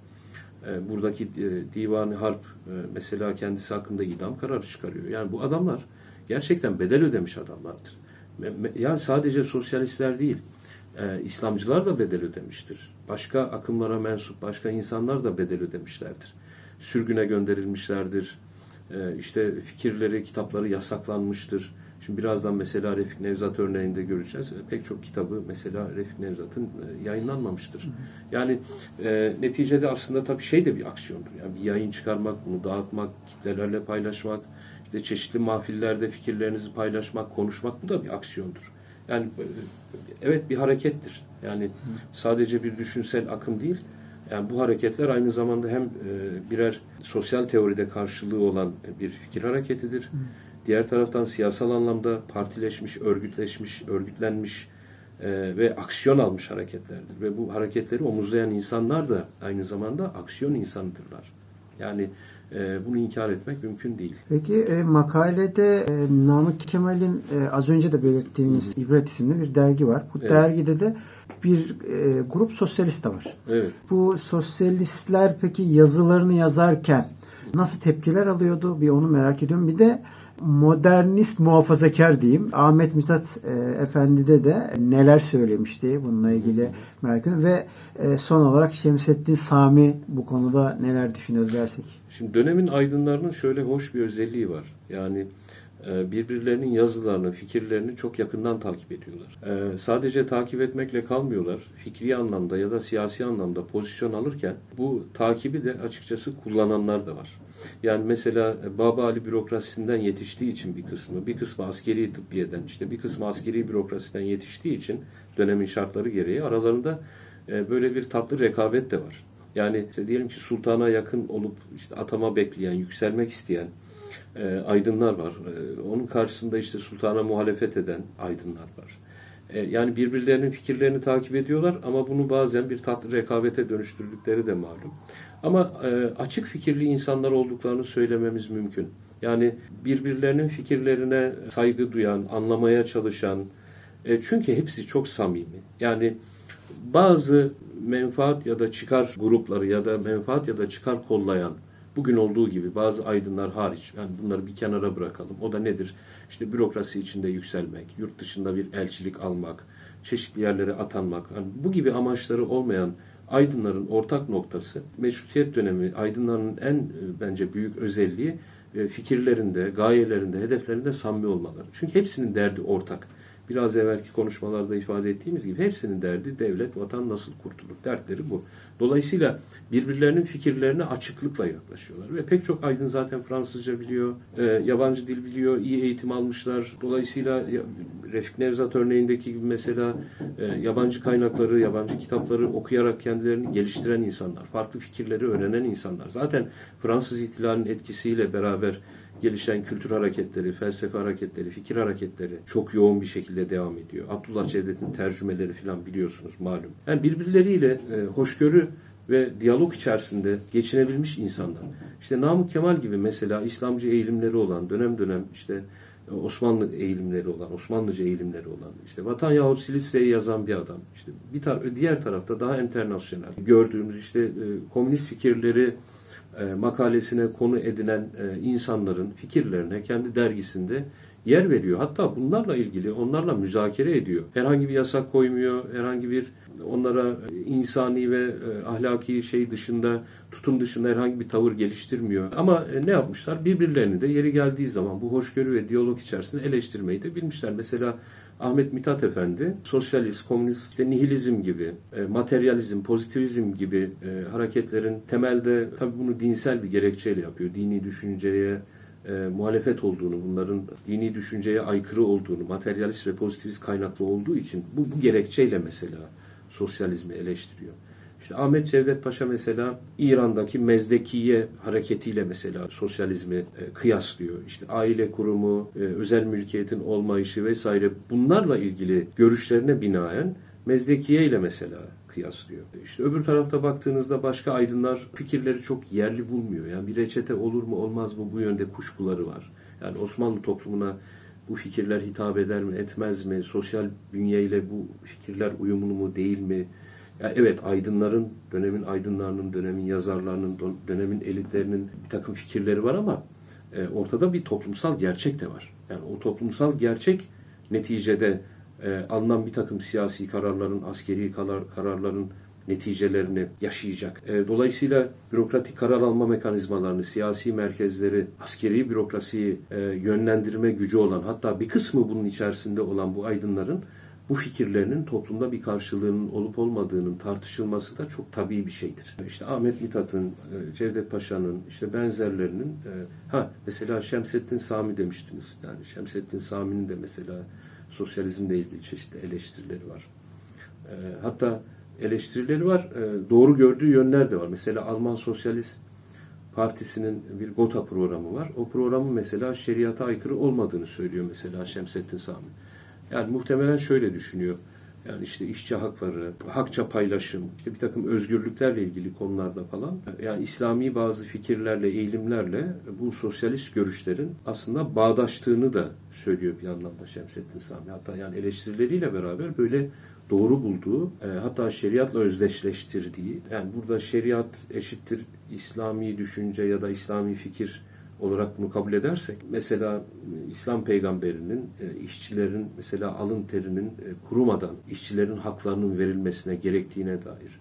E, buradaki e, Divan-ı Harp e, mesela kendisi hakkında idam kararı çıkarıyor. Yani bu adamlar gerçekten bedel ödemiş adamlardır. Yani sadece sosyalistler değil, e, İslamcılar da bedel ödemiştir. Başka akımlara mensup başka insanlar da bedel ödemişlerdir. Sürgüne gönderilmişlerdir. E, işte fikirleri, kitapları yasaklanmıştır. Şimdi birazdan mesela Refik Nevzat örneğinde göreceğiz. Pek çok kitabı mesela Refik Nevzat'ın e, yayınlanmamıştır. Yani e, neticede aslında tabii şey de bir aksiyondur. Yani bir yayın çıkarmak, bunu dağıtmak, kitlelerle paylaşmak, işte çeşitli mahfillerde fikirlerinizi paylaşmak, konuşmak bu da bir aksiyondur. Yani evet bir harekettir. Yani sadece bir düşünsel akım değil. Yani bu hareketler aynı zamanda hem e, birer sosyal teoride karşılığı olan bir fikir hareketidir. Diğer taraftan siyasal anlamda partileşmiş, örgütleşmiş, örgütlenmiş e, ve aksiyon almış hareketlerdir. Ve bu hareketleri omuzlayan insanlar da aynı zamanda aksiyon insanıdırlar. Yani e, bunu inkar etmek mümkün değil. Peki e, makalede e, Namık Kemal'in e, az önce de belirttiğiniz Hı. İbret isimli bir dergi var. Bu evet. dergide de bir e, grup sosyalist de var. Evet. Bu sosyalistler peki yazılarını yazarken Nasıl tepkiler alıyordu? Bir onu merak ediyorum. Bir de modernist muhafazakar diyeyim. Ahmet Mithat e, Efendi'de de neler söylemişti bununla ilgili merak ediyorum. Ve e, son olarak Şemsettin Sami bu konuda neler düşünüyor dersek. Şimdi dönemin aydınlarının şöyle hoş bir özelliği var. Yani e, birbirlerinin yazılarını, fikirlerini çok yakından takip ediyorlar. E, sadece takip etmekle kalmıyorlar. Fikri anlamda ya da siyasi anlamda pozisyon alırken bu takibi de açıkçası kullananlar da var. Yani mesela Baba Ali bürokrasisinden yetiştiği için bir kısmı, bir kısmı askeri tıbbiyeden, işte bir kısmı askeri bürokrasiden yetiştiği için dönemin şartları gereği aralarında e, böyle bir tatlı rekabet de var. Yani işte diyelim ki sultana yakın olup işte atama bekleyen, yükselmek isteyen e, aydınlar var. E, onun karşısında işte sultana muhalefet eden aydınlar var. E, yani birbirlerinin fikirlerini takip ediyorlar ama bunu bazen bir tatlı rekabete dönüştürdükleri de malum. Ama e, açık fikirli insanlar olduklarını söylememiz mümkün. Yani birbirlerinin fikirlerine saygı duyan, anlamaya çalışan, e, çünkü hepsi çok samimi. Yani bazı menfaat ya da çıkar grupları ya da menfaat ya da çıkar kollayan bugün olduğu gibi bazı aydınlar hariç yani bunları bir kenara bırakalım. O da nedir? İşte bürokrasi içinde yükselmek, yurt dışında bir elçilik almak, çeşitli yerlere atanmak. Yani bu gibi amaçları olmayan aydınların ortak noktası meşrutiyet dönemi aydınların en e, bence büyük özelliği e, fikirlerinde, gayelerinde, hedeflerinde samimi olmaları. Çünkü hepsinin derdi ortak biraz evvelki konuşmalarda ifade ettiğimiz gibi hepsinin derdi devlet, vatan nasıl kurtulur? Dertleri bu. Dolayısıyla birbirlerinin fikirlerine açıklıkla yaklaşıyorlar. Ve pek çok aydın zaten Fransızca biliyor, e, yabancı dil biliyor, iyi eğitim almışlar. Dolayısıyla Refik Nevzat örneğindeki gibi mesela e, yabancı kaynakları, yabancı kitapları okuyarak kendilerini geliştiren insanlar, farklı fikirleri öğrenen insanlar. Zaten Fransız ihtilalinin etkisiyle beraber gelişen kültür hareketleri, felsefe hareketleri, fikir hareketleri çok yoğun bir şekilde devam ediyor. Abdullah Cevdet'in tercümeleri falan biliyorsunuz malum. Yani birbirleriyle e, hoşgörü ve diyalog içerisinde geçinebilmiş insanlar. İşte Namık Kemal gibi mesela İslamcı eğilimleri olan, dönem dönem işte e, Osmanlı eğilimleri olan, Osmanlıca eğilimleri olan, işte Vatan yahut Silistre'yi yazan bir adam. İşte bir tar diğer tarafta daha internasyonel gördüğümüz işte e, komünist fikirleri makalesine konu edinen e, insanların fikirlerine kendi dergisinde yer veriyor. Hatta bunlarla ilgili onlarla müzakere ediyor. Herhangi bir yasak koymuyor, herhangi bir onlara insani ve e, ahlaki şey dışında, tutum dışında herhangi bir tavır geliştirmiyor. Ama ne yapmışlar? Birbirlerini de yeri geldiği zaman bu hoşgörü ve diyalog içerisinde eleştirmeyi de bilmişler. Mesela Ahmet Mithat Efendi sosyalist, komünist, işte nihilizm gibi, e, materyalizm, pozitivizm gibi e, hareketlerin temelde tabii bunu dinsel bir gerekçeyle yapıyor. Dini düşünceye e, muhalefet olduğunu, bunların dini düşünceye aykırı olduğunu, materyalist ve pozitivist kaynaklı olduğu için bu, bu gerekçeyle mesela sosyalizmi eleştiriyor. İşte Ahmet Cevdet Paşa mesela İran'daki Mezdekiye hareketiyle mesela sosyalizmi e, kıyaslıyor. İşte aile kurumu, e, özel mülkiyetin olmayışı vesaire bunlarla ilgili görüşlerine binaen Mezdekiye ile mesela kıyaslıyor. İşte öbür tarafta baktığınızda başka aydınlar fikirleri çok yerli bulmuyor. Yani bir reçete olur mu olmaz mı bu yönde kuşkuları var. Yani Osmanlı toplumuna bu fikirler hitap eder mi etmez mi? Sosyal bünyeyle bu fikirler uyumlu mu değil mi? Ya evet aydınların, dönemin aydınlarının, dönemin yazarlarının, dönemin elitlerinin bir takım fikirleri var ama e, ortada bir toplumsal gerçek de var. Yani o toplumsal gerçek neticede e, alınan bir takım siyasi kararların, askeri karar, kararların neticelerini yaşayacak. E, dolayısıyla bürokratik karar alma mekanizmalarını, siyasi merkezleri, askeri bürokrasiyi e, yönlendirme gücü olan, hatta bir kısmı bunun içerisinde olan bu aydınların bu fikirlerinin toplumda bir karşılığının olup olmadığının tartışılması da çok tabii bir şeydir. İşte Ahmet Mithat'ın, e, Cevdet Paşa'nın, işte benzerlerinin, e, ha mesela Şemsettin Sami demiştiniz. Yani Şemsettin Sami'nin de mesela sosyalizmle ilgili çeşitli eleştirileri var. E, hatta eleştirileri var, doğru gördüğü yönler de var. Mesela Alman Sosyalist Partisi'nin bir GOTA programı var. O programın mesela şeriata aykırı olmadığını söylüyor mesela Şemsettin Sami. Yani muhtemelen şöyle düşünüyor. Yani işte işçi hakları, hakça paylaşım, işte bir takım özgürlüklerle ilgili konularda falan. Yani İslami bazı fikirlerle, eğilimlerle bu sosyalist görüşlerin aslında bağdaştığını da söylüyor bir anlamda Şemsettin Sami. Hatta yani eleştirileriyle beraber böyle doğru bulduğu, e, hatta şeriatla özdeşleştirdiği, yani burada şeriat eşittir İslami düşünce ya da İslami fikir olarak bunu kabul edersek mesela e, İslam peygamberinin e, işçilerin mesela alın terinin e, kurumadan işçilerin haklarının verilmesine gerektiğine dair.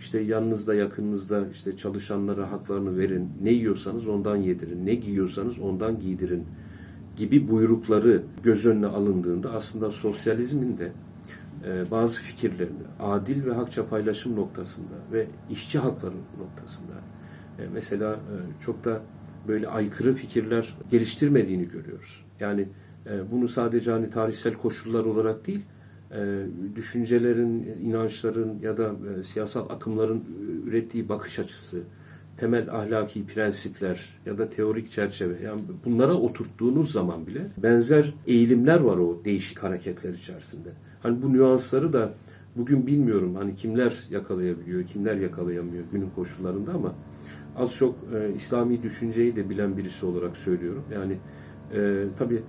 İşte yanınızda yakınınızda işte çalışanlara haklarını verin. Ne yiyorsanız ondan yedirin. Ne giyiyorsanız ondan giydirin gibi buyrukları göz önüne alındığında aslında sosyalizmin de bazı fikirlerini adil ve hakça paylaşım noktasında ve işçi hakları noktasında mesela çok da böyle aykırı fikirler geliştirmediğini görüyoruz. Yani e, bunu sadece hani tarihsel koşullar olarak değil, e, düşüncelerin, inançların ya da e, siyasal akımların ürettiği bakış açısı, temel ahlaki prensipler ya da teorik çerçeve yani bunlara oturttuğunuz zaman bile benzer eğilimler var o değişik hareketler içerisinde. Hani bu nüansları da bugün bilmiyorum hani kimler yakalayabiliyor, kimler yakalayamıyor günün koşullarında ama az çok e, İslami düşünceyi de bilen birisi olarak söylüyorum. Yani e, tabii e,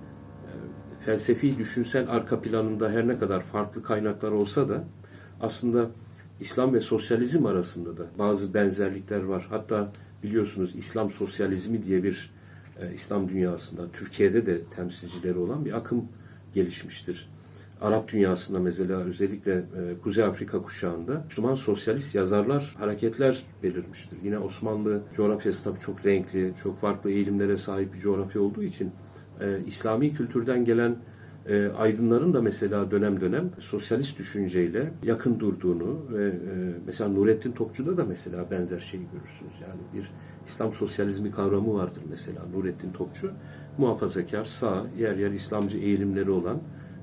felsefi düşünsel arka planında her ne kadar farklı kaynaklar olsa da aslında İslam ve sosyalizm arasında da bazı benzerlikler var. Hatta biliyorsunuz İslam sosyalizmi diye bir e, İslam dünyasında Türkiye'de de temsilcileri olan bir akım gelişmiştir. Arap dünyasında mesela özellikle e, Kuzey Afrika kuşağında Müslüman sosyalist yazarlar, hareketler belirmiştir. Yine Osmanlı coğrafyası tabii çok renkli, çok farklı eğilimlere sahip bir coğrafya olduğu için e, İslami kültürden gelen e, aydınların da mesela dönem dönem sosyalist düşünceyle yakın durduğunu ve mesela Nurettin Topçu'da da mesela benzer şeyi görürsünüz. Yani bir İslam sosyalizmi kavramı vardır mesela Nurettin Topçu. Muhafazakar, sağ, yer yer İslamcı eğilimleri olan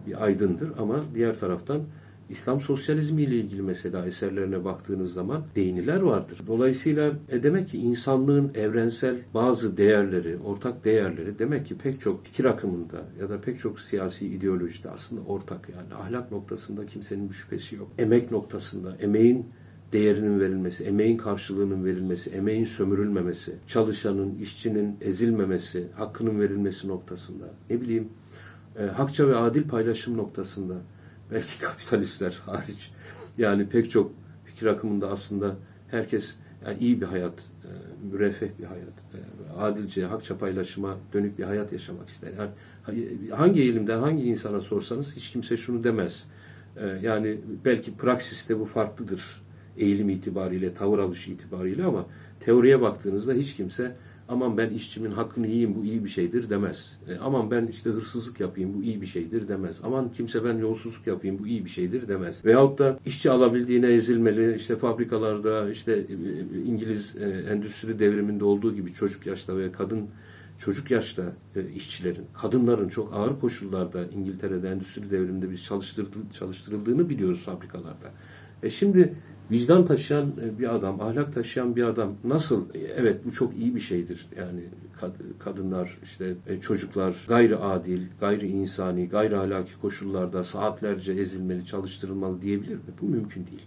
bir aydındır ama diğer taraftan İslam sosyalizmi ile ilgili mesela eserlerine baktığınız zaman değiniler vardır. Dolayısıyla e demek ki insanlığın evrensel bazı değerleri, ortak değerleri demek ki pek çok fikir akımında ya da pek çok siyasi ideolojide aslında ortak. Yani ahlak noktasında kimsenin bir şüphesi yok. Emek noktasında, emeğin değerinin verilmesi, emeğin karşılığının verilmesi, emeğin sömürülmemesi, çalışanın, işçinin ezilmemesi, hakkının verilmesi noktasında. Ne bileyim e, hakça ve adil paylaşım noktasında belki (laughs) kapitalistler hariç yani pek çok fikir akımında aslında herkes yani iyi bir hayat, e, müreffeh bir hayat, e, adilce, hakça paylaşıma dönük bir hayat yaşamak ister. Yani hangi eğilimden hangi insana sorsanız hiç kimse şunu demez. E, yani belki praksiste bu farklıdır eğilim itibariyle, tavır alış itibariyle ama teoriye baktığınızda hiç kimse aman ben işçimin hakkını yiyeyim bu iyi bir şeydir demez. E, aman ben işte hırsızlık yapayım bu iyi bir şeydir demez. Aman kimse ben yolsuzluk yapayım bu iyi bir şeydir demez. Veyahut da işçi alabildiğine ezilmeli işte fabrikalarda işte e, İngiliz e, endüstri devriminde olduğu gibi çocuk yaşta ve kadın çocuk yaşta e, işçilerin, kadınların çok ağır koşullarda İngiltere'de endüstri devriminde biz çalıştırıldığını biliyoruz fabrikalarda. E şimdi vicdan taşıyan e, bir adam, ahlak taşıyan bir adam nasıl evet bu çok iyi bir şeydir. Yani kadınlar, işte e, çocuklar gayri adil, gayri insani, gayri ahlaki koşullarda saatlerce ezilmeli, çalıştırılmalı diyebilir mi? Bu mümkün değil.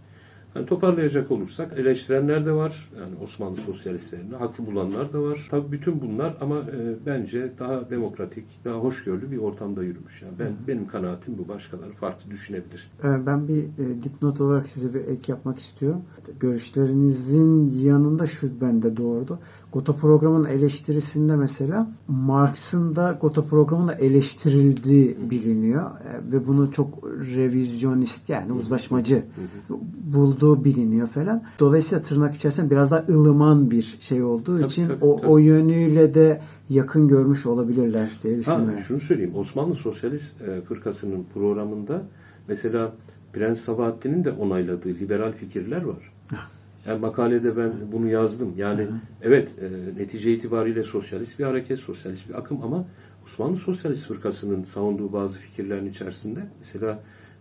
Yani toparlayacak olursak eleştirenler de var. Yani Osmanlı sosyalistlerini haklı bulanlar da var. Tabii bütün bunlar ama e, bence daha demokratik, daha hoşgörülü bir ortamda yürümüş. Yani ben benim kanaatim bu. Başkaları farklı düşünebilir. Ee, Ben bir e, dipnot olarak size bir ek yapmak istiyorum. Görüşlerinizin yanında şu bende doğurdu. Gota programının eleştirisinde mesela Marx'ın da Gota programına eleştirildiği biliniyor. E, Ve bunu çok revizyonist yani uzlaşmacı bulduğu biliniyor falan. Dolayısıyla tırnak içerisinde biraz daha ılıman bir şey olduğu Tabii, için tabii, o, tabii. o yönüyle de yakın görmüş olabilirler diye Ha, düşünüyorum. şunu söyleyeyim. Osmanlı Sosyalist e, Fırkası'nın programında mesela Prens Sabahattin'in de onayladığı liberal fikirler var. (laughs) Yani makalede ben bunu yazdım. Yani evet e, netice itibariyle sosyalist bir hareket, sosyalist bir akım ama Osmanlı Sosyalist Fırkası'nın savunduğu bazı fikirlerin içerisinde mesela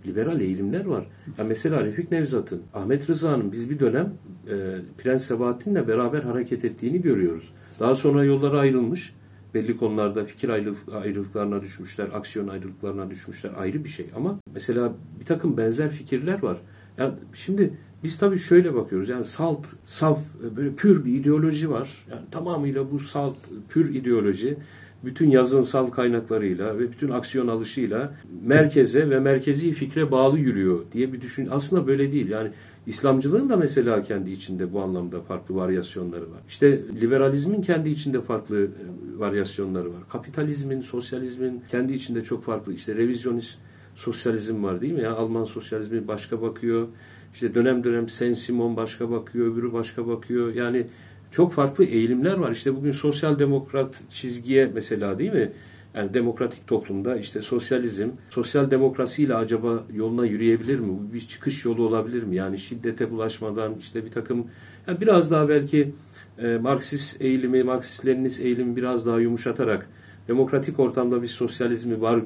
liberal eğilimler var. Ya mesela Refik Nevzat'ın, Ahmet Rıza'nın biz bir dönem e, Prens Sabahattin'le beraber hareket ettiğini görüyoruz. Daha sonra yolları ayrılmış. Belli konularda fikir ayrılık- ayrılıklarına düşmüşler, aksiyon ayrılıklarına düşmüşler ayrı bir şey. Ama mesela bir takım benzer fikirler var. Yani şimdi biz tabii şöyle bakıyoruz. Yani salt, saf, böyle pür bir ideoloji var. Yani tamamıyla bu salt, pür ideoloji bütün yazınsal kaynaklarıyla ve bütün aksiyon alışıyla merkeze ve merkezi fikre bağlı yürüyor diye bir düşün. Aslında böyle değil. Yani İslamcılığın da mesela kendi içinde bu anlamda farklı varyasyonları var. İşte liberalizmin kendi içinde farklı e, varyasyonları var. Kapitalizmin, sosyalizmin kendi içinde çok farklı. İşte revizyonist sosyalizm var değil mi? Ya Alman sosyalizmi başka bakıyor. İşte dönem dönem Saint-Simon başka bakıyor, öbürü başka bakıyor. Yani çok farklı eğilimler var. İşte bugün sosyal demokrat çizgiye mesela değil mi? Yani demokratik toplumda işte sosyalizm, sosyal demokrasiyle acaba yoluna yürüyebilir mi? Bu bir çıkış yolu olabilir mi? Yani şiddete bulaşmadan işte bir takım yani biraz daha belki e, Marksist eğilimi, Marksist-Leninist eğilimi biraz daha yumuşatarak demokratik ortamda bir sosyalizmi var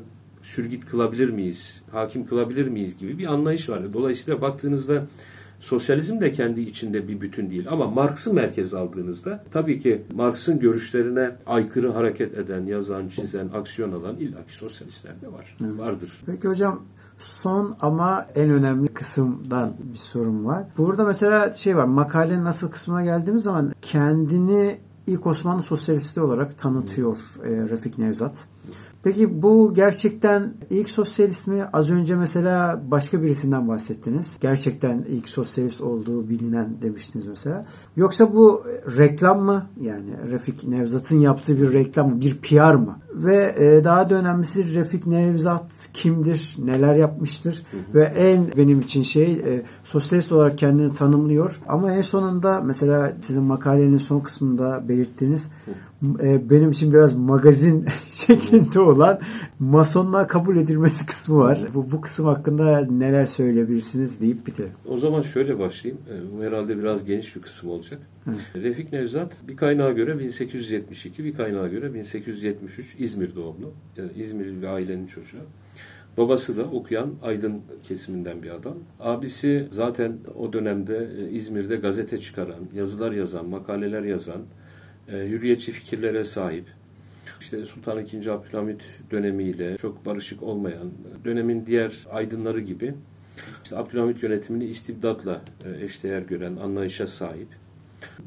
sürgit kılabilir miyiz, hakim kılabilir miyiz gibi bir anlayış var. Dolayısıyla baktığınızda sosyalizm de kendi içinde bir bütün değil. Ama Marx'ı merkez aldığınızda tabii ki Marx'ın görüşlerine aykırı hareket eden, yazan, çizen, aksiyon alan illaki sosyalistler de var. Vardır. Peki hocam son ama en önemli kısımdan bir sorum var. Burada mesela şey var makalenin nasıl kısmına geldiğimiz zaman kendini ilk Osmanlı sosyalisti olarak tanıtıyor e, Refik Nevzat. Peki bu gerçekten ilk sosyalist mi? Az önce mesela başka birisinden bahsettiniz. Gerçekten ilk sosyalist olduğu bilinen demiştiniz mesela. Yoksa bu reklam mı? Yani Refik Nevzat'ın yaptığı bir reklam mı? Bir PR mı? Ve e, daha da önemlisi Refik Nevzat kimdir? Neler yapmıştır? Ve en benim için şey e, sosyalist olarak kendini tanımlıyor. Ama en sonunda mesela sizin makalenin son kısmında belirttiğiniz e, benim için biraz magazin (laughs) şeklinde olan masonluğa kabul edilmesi kısmı var. Bu, bu kısım hakkında neler söyleyebilirsiniz deyip bitirelim. O zaman şöyle başlayayım. E, Bu herhalde biraz geniş bir kısım olacak. Refik Nevzat bir kaynağa göre 1872, bir kaynağa göre 1873 İzmir doğumlu. Yani İzmirli bir ailenin çocuğu. Babası da okuyan aydın kesiminden bir adam. Abisi zaten o dönemde e, İzmir'de gazete çıkaran, yazılar yazan, makaleler yazan, e, hürriyetçi fikirlere sahip. İşte Sultan II. Abdülhamit dönemiyle çok barışık olmayan, dönemin diğer aydınları gibi işte Abdülhamit yönetimini istibdatla e, eşdeğer gören anlayışa sahip.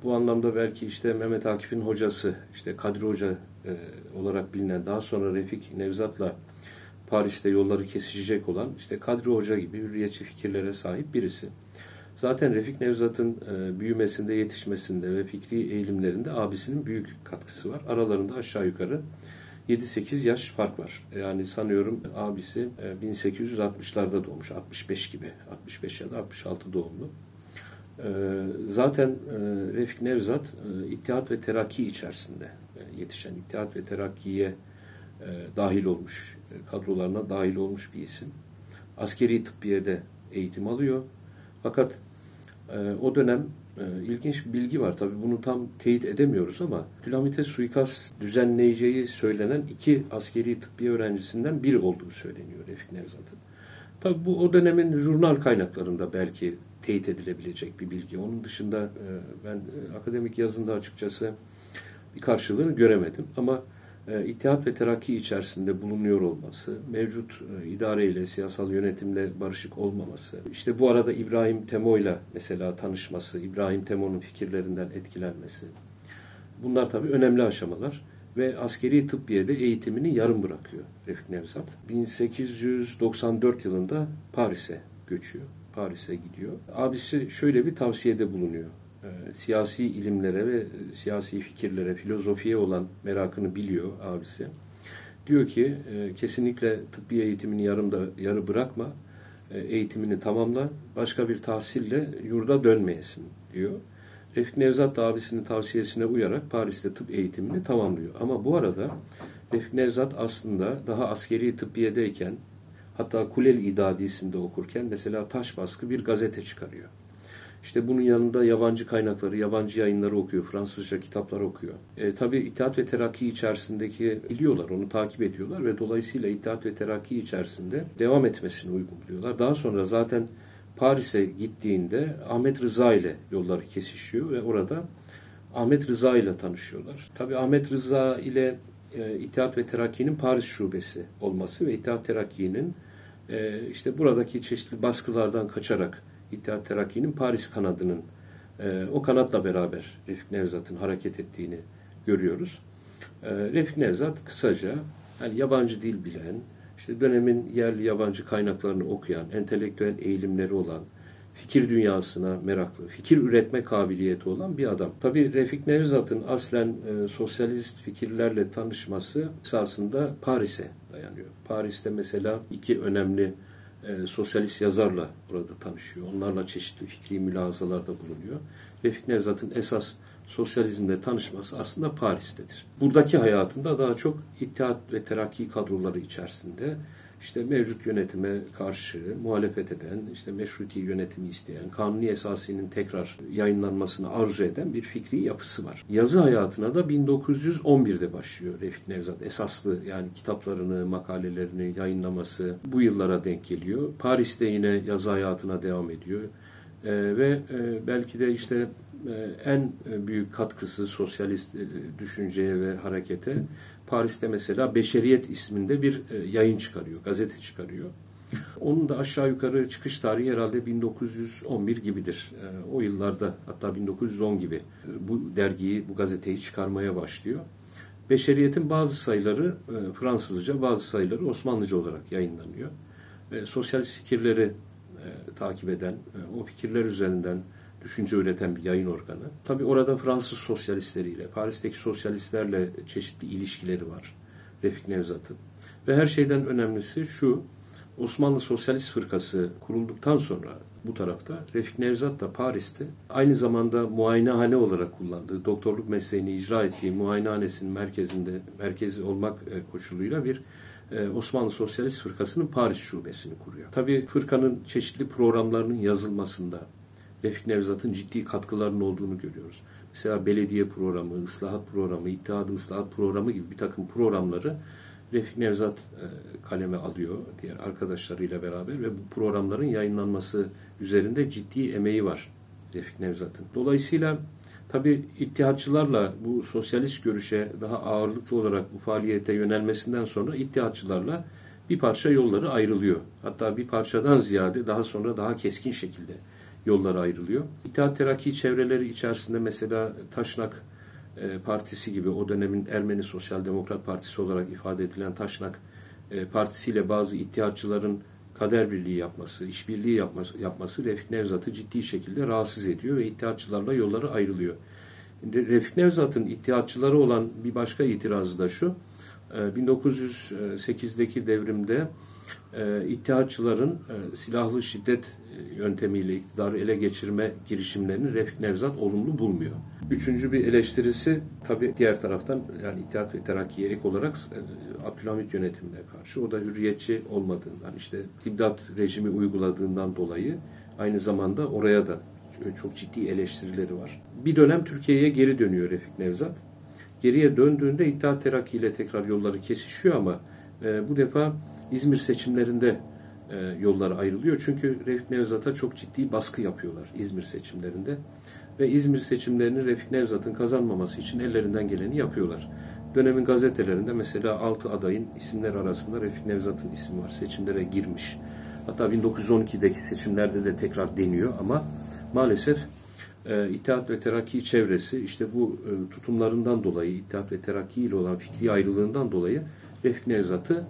Bu anlamda belki işte Mehmet Akif'in hocası, işte Kadri Hoca e, olarak bilinen, daha sonra Refik Nevzat'la Paris'te yolları kesişecek olan işte Kadri Hoca gibi hürriyetçi fikirlere sahip birisi. Zaten Refik Nevzat'ın e, büyümesinde, yetişmesinde ve fikri eğilimlerinde abisinin büyük katkısı var. Aralarında aşağı yukarı 7-8 yaş fark var. Yani sanıyorum abisi e, 1860'larda doğmuş, 65 gibi, 65 ya da 66 doğumlu. E, Zaten e, Refik Nevzat e, İttihat ve Terakki içerisinde e, yetişen, İttihat ve Terakki'ye e, dahil olmuş, e, kadrolarına dahil olmuş bir isim. Askeri tıbbiyede eğitim alıyor. Fakat e, o dönem e, ilginç bir bilgi var. Tabii bunu tam teyit edemiyoruz ama Abdülhamit'e suikast düzenleyeceği söylenen iki askeri tıbbiye öğrencisinden biri olduğu söyleniyor Refik Nevzat'ın. Tabii bu o dönemin jurnal kaynaklarında belki teyit edilebilecek bir bilgi. Onun dışında e, ben e, akademik yazında açıkçası bir karşılığını göremedim. Ama İttihat ve Terakki içerisinde bulunuyor olması, mevcut e, idareyle, siyasal yönetimle barışık olmaması, işte bu arada İbrahim Temo'yla mesela tanışması, İbrahim Temo'nun fikirlerinden etkilenmesi. Bunlar tabii önemli aşamalar ve askeri tıbbiyede eğitimini yarım bırakıyor Refik Nevzat. 1894 yılında Paris'e göçüyor. Paris'e gidiyor. Abisi şöyle bir tavsiyede bulunuyor. E, siyasi ilimlere ve siyasi fikirlere, filozofiye olan merakını biliyor abisi. Diyor ki e, kesinlikle tıbbi eğitimini yarımda yarı bırakma. E, eğitimini tamamla. Başka bir tahsille yurda dönmeyesin diyor. Refik Nevzat da abisinin tavsiyesine uyarak Paris'te tıp eğitimini tamamlıyor. Ama bu arada Refik Nevzat aslında daha askeri tıbbiyedeyken hatta Kulel İdadisi'nde okurken mesela taş baskı bir gazete çıkarıyor. İşte bunun yanında yabancı kaynakları, yabancı yayınları okuyor, Fransızca kitaplar okuyor. E, tabii İttihat ve Terakki içerisindeki biliyorlar, onu takip ediyorlar ve dolayısıyla İttihat ve Terakki içerisinde devam etmesini uygun buluyorlar. Daha sonra zaten Paris'e gittiğinde Ahmet Rıza ile yolları kesişiyor ve orada Ahmet Rıza ile tanışıyorlar. Tabii Ahmet Rıza ile e, İttihat ve Terakki'nin Paris şubesi olması ve İttihat Terakki'nin e, işte buradaki çeşitli baskılardan kaçarak İttihat Terakki'nin Paris kanadının e, o kanatla beraber Refik Nevzat'ın hareket ettiğini görüyoruz. E, Refik Nevzat kısaca yani yabancı dil bilen, işte dönemin yerli yabancı kaynaklarını okuyan, entelektüel eğilimleri olan, fikir dünyasına meraklı, fikir üretme kabiliyeti olan bir adam. Tabii Refik Nevzat'ın aslen e, sosyalist fikirlerle tanışması esasında Paris'e dayanıyor. Paris'te mesela iki önemli e, sosyalist yazarla orada tanışıyor. Onlarla çeşitli fikri mülahazalarda bulunuyor. Refik Nevzat'ın esas sosyalizmle tanışması aslında Paris'tedir. Buradaki hayatında daha çok İttihat ve Terakki kadroları içerisinde işte mevcut yönetime karşı muhalefet eden, işte meşruti yönetimi isteyen, kanuni esasinin tekrar yayınlanmasını arzu eden bir fikri yapısı var. Yazı hayatına da 1911'de başlıyor Refik Nevzat. Esaslı yani kitaplarını, makalelerini yayınlaması bu yıllara denk geliyor. Paris'te yine yazı hayatına devam ediyor. Ee, ve e, belki de işte en büyük katkısı sosyalist e, düşünceye ve harekete Paris'te mesela Beşeriyet isminde bir e, yayın çıkarıyor, gazete çıkarıyor. Onun da aşağı yukarı çıkış tarihi herhalde 1911 gibidir. O yıllarda hatta 1910 gibi bu dergiyi, bu gazeteyi çıkarmaya başlıyor. Beşeriyet'in bazı sayıları Fransızca, bazı sayıları Osmanlıca olarak yayınlanıyor. Sosyalist fikirleri takip eden, o fikirler üzerinden düşünce üreten bir yayın organı. Tabii orada Fransız sosyalistleriyle, Paris'teki sosyalistlerle çeşitli ilişkileri var Refik Nevzat'ın. Ve her şeyden önemlisi şu, Osmanlı Sosyalist Fırkası kurulduktan sonra bu tarafta Refik Nevzat da Paris'te aynı zamanda muayenehane olarak kullandığı, doktorluk mesleğini icra ettiği muayenehanesinin merkezinde, merkezi olmak e, koşuluyla bir e, Osmanlı Sosyalist Fırkası'nın Paris şubesini kuruyor. Tabii fırkanın çeşitli programlarının yazılmasında, Refik Nevzat'ın ciddi katkılarının olduğunu görüyoruz. Mesela belediye programı, ıslahat programı, ittihadı ıslahat programı gibi bir takım programları Refik Nevzat e, kaleme alıyor diğer arkadaşlarıyla beraber ve bu programların yayınlanması üzerinde ciddi emeği var Refik Nevzat'ın. Dolayısıyla tabi ittihatçılarla bu sosyalist görüşe daha ağırlıklı olarak bu faaliyete yönelmesinden sonra ittihatçılarla bir parça yolları ayrılıyor. Hatta bir parçadan ziyade daha sonra daha keskin şekilde yollar ayrılıyor. İttihat Terakki çevreleri içerisinde mesela Taşnak e, Partisi gibi o dönemin Ermeni Sosyal Demokrat Partisi olarak ifade edilen Taşnak e, Partisi ile bazı ittihatçıların kader birliği yapması, işbirliği yapması, yapması Refik Nevzat'ı ciddi şekilde rahatsız ediyor ve ittihatçılarla yolları ayrılıyor. Refik Nevzat'ın ittihatçıları olan bir başka itirazı da şu, 1908'deki e, devrimde e, İttihatçıların e, silahlı şiddet e, yöntemiyle iktidarı ele geçirme girişimlerini Refik Nevzat olumlu bulmuyor. Üçüncü bir eleştirisi tabi diğer taraftan yani İttihat ve Terakki'ye ek olarak e, Abdülhamit yönetimine karşı o da hürriyetçi olmadığından işte tibdat rejimi uyguladığından dolayı aynı zamanda oraya da çok ciddi eleştirileri var. Bir dönem Türkiye'ye geri dönüyor Refik Nevzat. Geriye döndüğünde İttihat Terakki ile tekrar yolları kesişiyor ama e, bu defa İzmir seçimlerinde e, yollar ayrılıyor. Çünkü Refik Nevzat'a çok ciddi baskı yapıyorlar İzmir seçimlerinde. Ve İzmir seçimlerini Refik Nevzat'ın kazanmaması için ellerinden geleni yapıyorlar. dönemin gazetelerinde mesela 6 adayın isimler arasında Refik Nevzat'ın ismi var. Seçimlere girmiş. Hatta 1912'deki seçimlerde de tekrar deniyor ama maalesef e, İttihat ve Terakki çevresi işte bu e, tutumlarından dolayı, İttihat ve Terakki ile olan fikri ayrılığından dolayı Refik Nevzat'ı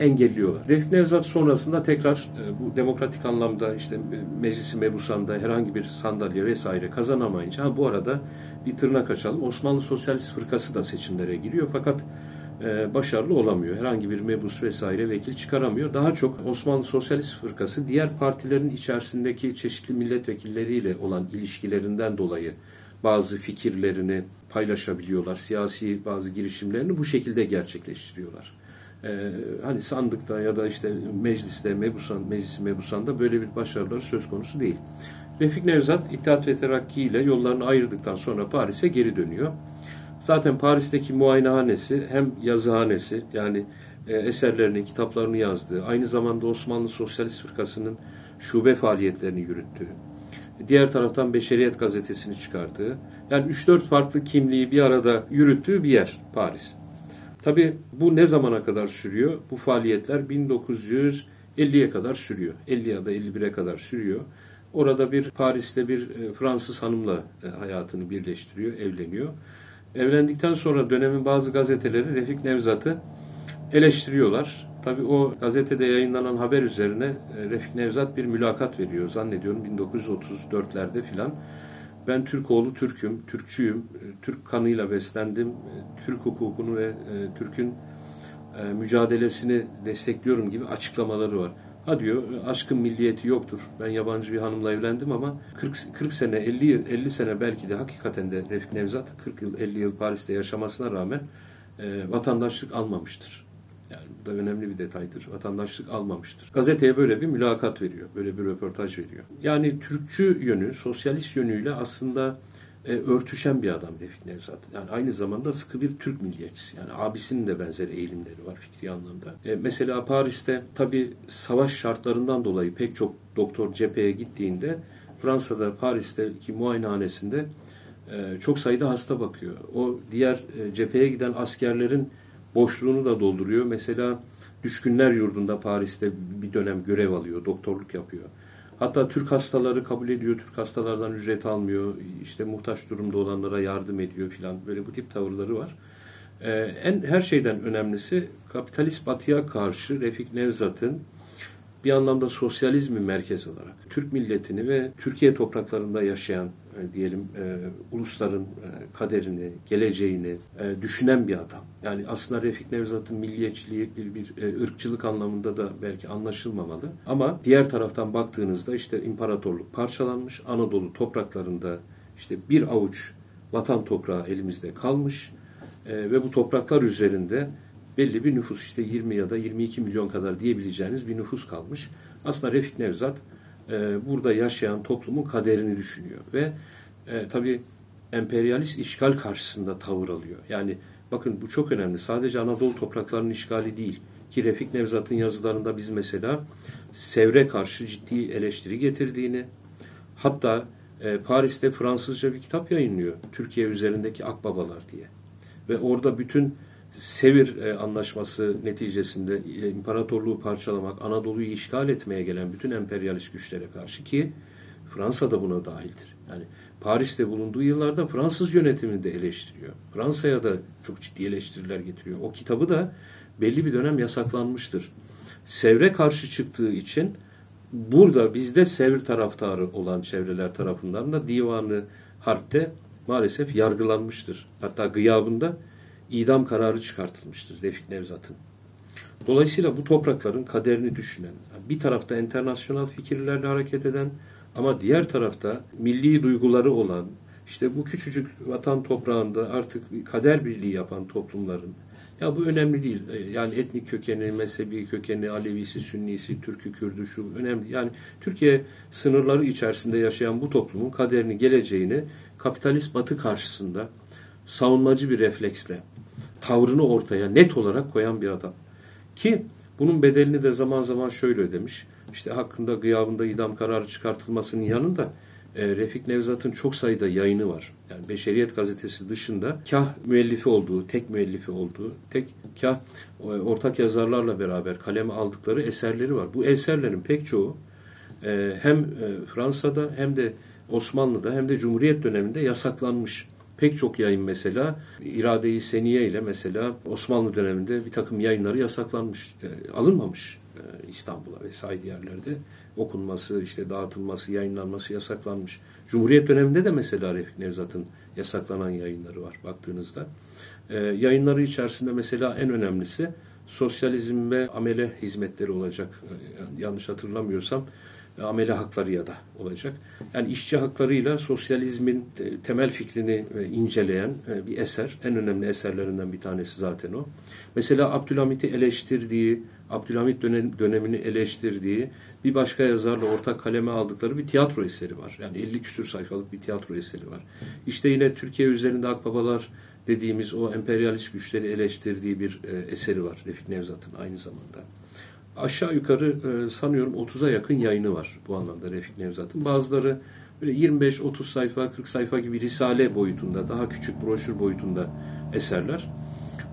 engelliyorlar. Refik Nevzat sonrasında tekrar e, bu demokratik anlamda işte e, meclisi mebusan'da herhangi bir sandalye vesaire kazanamayınca ha, bu arada bir tırnak açalım Osmanlı Sosyalist Fırkası da seçimlere giriyor fakat e, başarılı olamıyor. Herhangi bir mebus vesaire vekil çıkaramıyor. Daha çok Osmanlı Sosyalist Fırkası diğer partilerin içerisindeki çeşitli milletvekilleriyle olan ilişkilerinden dolayı bazı fikirlerini paylaşabiliyorlar. Siyasi bazı girişimlerini bu şekilde gerçekleştiriyorlar. Ee, hani sandıkta ya da işte mecliste, mebusan, meclisi mebusanda böyle bir başarıları söz konusu değil. Refik Nevzat İttihat ve Terakki ile yollarını ayırdıktan sonra Paris'e geri dönüyor. Zaten Paris'teki muayenehanesi hem yazıhanesi yani e, eserlerini, kitaplarını yazdığı, aynı zamanda Osmanlı Sosyalist Fırkası'nın şube faaliyetlerini yürüttüğü, diğer taraftan Beşeriyet gazetesini çıkardığı, yani 3-4 farklı kimliği bir arada yürüttüğü bir yer Paris. Tabi bu ne zamana kadar sürüyor? Bu faaliyetler 1950'ye kadar sürüyor. 50 ya da 51'e kadar sürüyor. Orada bir Paris'te bir e, Fransız hanımla e, hayatını birleştiriyor, evleniyor. Evlendikten sonra dönemin bazı gazeteleri Refik Nevzat'ı eleştiriyorlar. Tabi o gazetede yayınlanan haber üzerine e, Refik Nevzat bir mülakat veriyor. Zannediyorum 1934'lerde filan. Ben Türk oğlu Türk'üm, Türkçüyüm, e, Türk kanıyla beslendim, e, Türk hukukunu ve Türk'ün mücadelesini destekliyorum gibi açıklamaları var. Ha diyor aşkın milliyeti yoktur. Ben yabancı bir hanımla evlendim ama 40, 40 sene 50 50 sene belki de hakikaten de Refik Nevzat 40 yıl 50 yıl Paris'te yaşamasına rağmen e, vatandaşlık almamıştır. Yani bu da önemli bir detaydır. Vatandaşlık almamıştır. Gazeteye böyle bir mülakat veriyor. Böyle bir röportaj veriyor. Yani Türkçü yönü, sosyalist yönüyle aslında e, örtüşen bir adam Refik Nevzat. Yani aynı zamanda sıkı bir Türk milliyetçisi. Yani abisinin de benzer eğilimleri var fikri anlamda. E, mesela Paris'te tabi savaş şartlarından dolayı pek çok doktor cepheye gittiğinde Fransa'da Paris'teki muayenehanesinde e, çok sayıda hasta bakıyor. O diğer e, cepheye giden askerlerin boşluğunu da dolduruyor. Mesela Düşkünler Yurdu'nda Paris'te bir dönem görev alıyor, doktorluk yapıyor. Hatta Türk hastaları kabul ediyor, Türk hastalardan ücret almıyor, işte muhtaç durumda olanlara yardım ediyor filan. Böyle bu tip tavırları var. Ee, en her şeyden önemlisi kapitalist batıya karşı Refik Nevzat'ın bir anlamda sosyalizmi merkez alarak Türk milletini ve Türkiye topraklarında yaşayan e, diyelim e, ulusların e, kaderini, geleceğini e, düşünen bir adam. Yani aslında Refik Nevzat'ın milliyetçiliği bir, bir e, ırkçılık anlamında da belki anlaşılmamalı. Ama diğer taraftan baktığınızda işte imparatorluk parçalanmış, Anadolu topraklarında işte bir avuç vatan toprağı elimizde kalmış e, ve bu topraklar üzerinde belli bir nüfus işte 20 ya da 22 milyon kadar diyebileceğiniz bir nüfus kalmış. Aslında Refik Nevzat e, burada yaşayan toplumun kaderini düşünüyor ve e, tabii emperyalist işgal karşısında tavır alıyor. Yani bakın bu çok önemli. Sadece Anadolu topraklarının işgali değil. Ki Refik Nevzat'ın yazılarında biz mesela Sevr'e karşı ciddi eleştiri getirdiğini hatta e, Paris'te Fransızca bir kitap yayınlıyor. Türkiye üzerindeki akbabalar diye. Ve orada bütün Sevir e, anlaşması neticesinde e, imparatorluğu parçalamak, Anadolu'yu işgal etmeye gelen bütün emperyalist güçlere karşı ki Fransa da buna dahildir. Yani Paris'te bulunduğu yıllarda Fransız yönetimini de eleştiriyor. Fransa'ya da çok ciddi eleştiriler getiriyor. O kitabı da belli bir dönem yasaklanmıştır. Sevr'e karşı çıktığı için burada bizde Sevr taraftarı olan çevreler tarafından da divanı harpte maalesef yargılanmıştır. Hatta gıyabında idam kararı çıkartılmıştır Refik Nevzat'ın. Dolayısıyla bu toprakların kaderini düşünen, bir tarafta internasyonel fikirlerle hareket eden ama diğer tarafta milli duyguları olan, işte bu küçücük vatan toprağında artık kader birliği yapan toplumların, ya bu önemli değil. E, yani etnik kökeni, mezhebi kökeni, Alevisi, Sünnisi, Türkü, Kürdü şu önemli. Yani Türkiye sınırları içerisinde yaşayan bu toplumun kaderini, geleceğini kapitalist batı karşısında savunmacı bir refleksle tavrını ortaya net olarak koyan bir adam. Ki bunun bedelini de zaman zaman şöyle ödemiş. İşte hakkında gıyabında idam kararı çıkartılmasının yanında e, Refik Nevzat'ın çok sayıda yayını var. Yani Beşeriyet Gazetesi dışında kah müellifi olduğu, tek müellifi olduğu, tek kah e, ortak yazarlarla beraber kaleme aldıkları eserleri var. Bu eserlerin pek çoğu e, hem Fransa'da hem de Osmanlı'da hem de Cumhuriyet döneminde yasaklanmış. Pek çok yayın mesela irade-i seniye ile mesela Osmanlı döneminde bir takım yayınları yasaklanmış, alınmamış İstanbul'a vesaire yerlerde okunması, işte dağıtılması, yayınlanması yasaklanmış. Cumhuriyet döneminde de mesela Refik Nevzat'ın yasaklanan yayınları var baktığınızda. E, yayınları içerisinde mesela en önemlisi sosyalizm ve amele hizmetleri olacak. E, yanlış hatırlamıyorsam e, amele hakları ya da olacak. Yani işçi haklarıyla sosyalizmin temel fikrini e, inceleyen e, bir eser. En önemli eserlerinden bir tanesi zaten o. Mesela Abdülhamit'i eleştirdiği, Abdülhamit dönemini eleştirdiği bir başka yazarla ortak kaleme aldıkları bir tiyatro eseri var. Yani 50 küsür sayfalık bir tiyatro eseri var. İşte yine Türkiye üzerinde akbabalar dediğimiz o emperyalist güçleri eleştirdiği bir eseri var Refik Nevzat'ın aynı zamanda aşağı yukarı e, sanıyorum 30'a yakın yayını var bu anlamda Refik Nevzat'ın. Bazıları böyle 25-30 sayfa, 40 sayfa gibi risale boyutunda, daha küçük broşür boyutunda eserler.